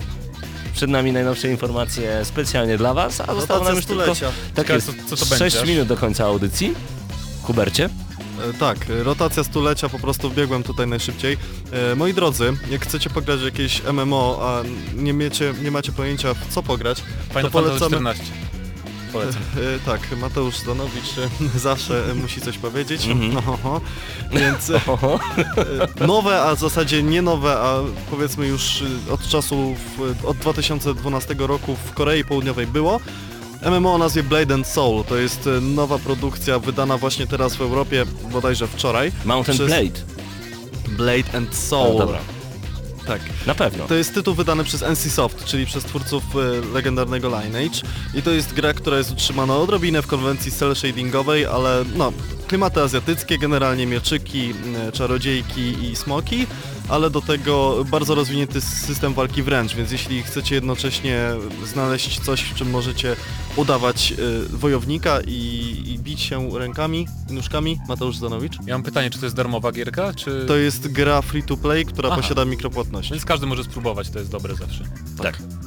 Przed nami najnowsze informacje specjalnie dla Was, a zostało nam już tylko stulecia. tak jest, co- co to 6 będzie? minut do końca audycji. Hubercie? E, Tak, rotacja stulecia, po prostu wbiegłem tutaj najszybciej. E, moi drodzy, jak chcecie pograć jakieś MMO, a nie, miecie, nie macie pojęcia w co pograć, Final to Fantasy polecamy... 14. Polecam. <laughs> E, tak, Mateusz Zdanowicz e, <laughs> zawsze musi coś powiedzieć. Mhm. <laughs> Oho. Więc e, e, nowe, a w zasadzie nie nowe, a powiedzmy już od czasu, w, od 2012 roku w Korei Południowej było. MMO o nazwie Blade and Soul to jest nowa produkcja wydana właśnie teraz w Europie, bodajże wczoraj. Mountain Przez- Blade. Blade and Soul. dobra. Tak. Na pewno. To jest tytuł wydany przez NCSoft, czyli przez twórców e, legendarnego Lineage i to jest gra, która jest utrzymana odrobinę w konwencji cel shadingowej, ale no, klimaty azjatyckie, generalnie mieczyki, e, czarodziejki i smoki, ale do tego bardzo rozwinięty system walki wręcz, więc jeśli chcecie jednocześnie znaleźć coś, w czym możecie udawać e, wojownika i, i bić się rękami, nóżkami, Mateusz Zanowicz. Ja mam pytanie, czy to jest darmowa gierka, czy... To jest gra free to play, która Aha. posiada mikropłatności. Więc każdy może spróbować, to jest dobre zawsze. Tak. Tak.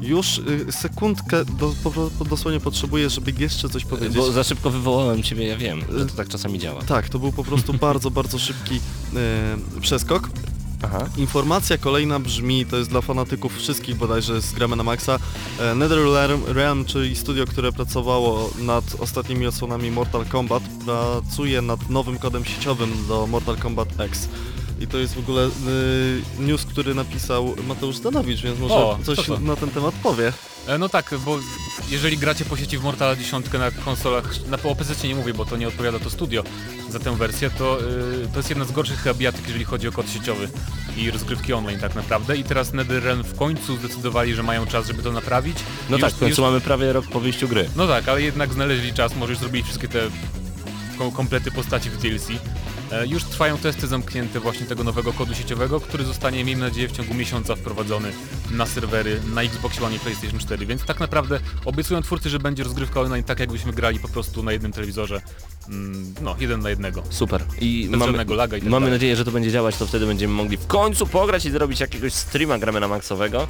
Już y, sekundkę do, po, dosłownie potrzebuję, żeby jeszcze coś powiedzieć. Bo za szybko wywołałem ciebie, ja wiem, że to tak czasami działa. Tak, to był po prostu <laughs> bardzo, bardzo szybki y, przeskok. Aha. Informacja kolejna brzmi, to jest dla fanatyków wszystkich bodajże z Gramy na Maxa. E, NetherRealm, Realm, czyli studio, które pracowało nad ostatnimi odsłonami Mortal Kombat, pracuje nad nowym kodem sieciowym do Mortal Kombat X. I to jest w ogóle y, news, który napisał Mateusz Stanowicz, więc może O, coś co to? na ten temat powie. E, No tak, bo jeżeli gracie po sieci w Mortala 10 na konsolach, na po PC nie mówię, bo to nie odpowiada to studio za tę wersję, to, y, to jest jedna z gorszych chyba bijatyk, jeżeli chodzi o kod sieciowy i rozgrywki online tak naprawdę. I teraz NetherRealm w końcu zdecydowali, że mają czas, żeby to naprawić. No I tak, już- w końcu już- mamy prawie rok po wyjściu gry. No tak, ale jednak znaleźli czas, może już zrobili wszystkie te ko- komplety postaci w DLC. E, Już trwają testy zamknięte właśnie tego nowego kodu sieciowego, który zostanie, miejmy nadzieję, w ciągu miesiąca wprowadzony na serwery na Xbox One i PlayStation 4, więc tak naprawdę obiecują twórcy, że będzie rozgrywka online tak, jakbyśmy grali po prostu na jednym telewizorze, mm, no, jeden na jednego. Super. I Bez mamy, laga i tak mamy dalej. nadzieję, że to będzie działać, to wtedy będziemy mogli w końcu pograć i zrobić jakiegoś streama gramy na maksowego.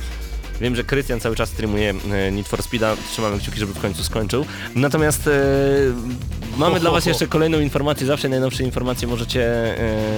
Wiem, że Krystian cały czas streamuje e, Need for Speeda, trzymamy kciuki, żeby w końcu skończył. Natomiast e, mamy Ho, dla ho, Was ho. jeszcze kolejną informację, zawsze najnowsze informacje możecie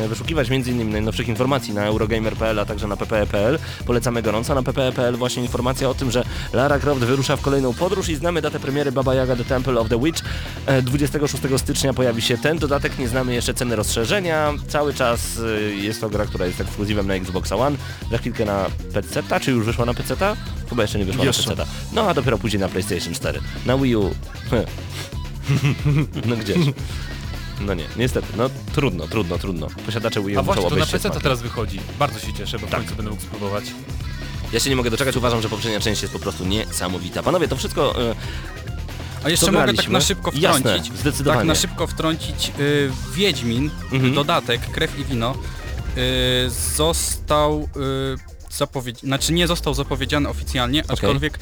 e, wyszukiwać, między innymi najnowszych informacji na Eurogamer.pl, a także na ppe.pl. Polecamy gorąco. Na ppe.pl właśnie informacja o tym, że Lara Croft wyrusza w kolejną podróż i znamy datę premiery Baba Yaga The Temple of the Witch. E, 26 stycznia pojawi się ten dodatek, nie znamy jeszcze ceny rozszerzenia. Cały czas e, jest to gra, która jest ekskluzywem na Xbox One. Za chwilkę na PC, czy już wyszła na PC? Chyba jeszcze nie wyszła Jeszcze. na PC. No a dopiero później na PlayStation 4. Na Wii U. <laughs> no gdzież? No nie, niestety, no trudno, trudno, trudno. Posiadacze Wii U A właśnie, to na PC to teraz wychodzi. Bardzo się cieszę, bo w Tak. końcu będę mógł spróbować. Ja się nie mogę doczekać, uważam, że poprzednia część jest po prostu niesamowita. Panowie, to wszystko... E, A jeszcze mogę tak na szybko Jasne, wtrącić. zdecydowanie. Tak na szybko wtrącić. Y, Wiedźmin, Mhm. dodatek, krew i wino, y, został y, zapowiedzi... znaczy nie został zapowiedziany oficjalnie, aczkolwiek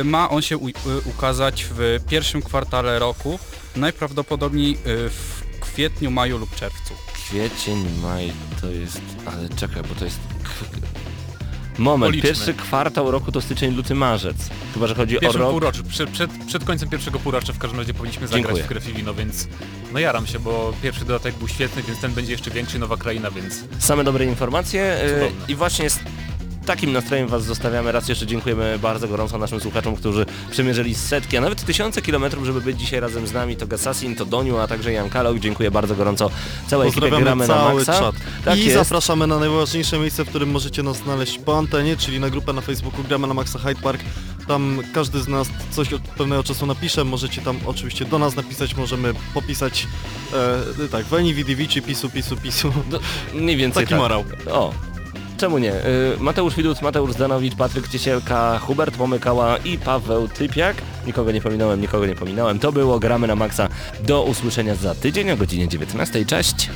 y, ma on się y, ukazać w pierwszym kwartale roku, najprawdopodobniej y, w kwietniu, maju lub czerwcu. Kwiecień, maj, to jest... Ale czekaj, bo to jest... Moment, Policzmy. pierwszy kwartał roku to styczeń, luty, marzec. Chyba, że chodzi W o pierwszym rok... półroczu, przed, przed, przed końcem pierwszego półrocza w każdym razie powinniśmy zagrać Dziękuję. w krew i wino, więc no jaram się, bo pierwszy dodatek był świetny, więc ten będzie jeszcze większy, nowa kraina, więc Same dobre informacje e, Cudowne. i właśnie z takim nastrojem Was zostawiamy. Raz jeszcze dziękujemy bardzo gorąco naszym słuchaczom, którzy przemierzyli setki, a nawet tysiące kilometrów, żeby być dzisiaj razem z nami. To Gasasin, to Doniu, a także Jan Kalok. Dziękuję bardzo gorąco całej ekipie Gramy na cały Maxa. czat. Tak I jest. zapraszamy na najważniejsze miejsce, w którym możecie nas znaleźć po antenie, czyli na grupę na Facebooku Gramy na Maxa Hyde Park. Tam każdy z nas coś od pewnego czasu napisze, możecie tam oczywiście do nas napisać, możemy popisać e, tak, Weni Widivici, pisu, pisu, pisu. Do, mniej więcej Taki tak. morał. O, czemu nie? Y, Mateusz Widut, Mateusz Zdanowicz, Patryk Ciesielka, Hubert Pomykała i Paweł Typiak. Nikogo nie pominąłem, nikogo nie pominąłem. To było Gramy na Maxa. Do usłyszenia za tydzień o godzinie 19. Cześć!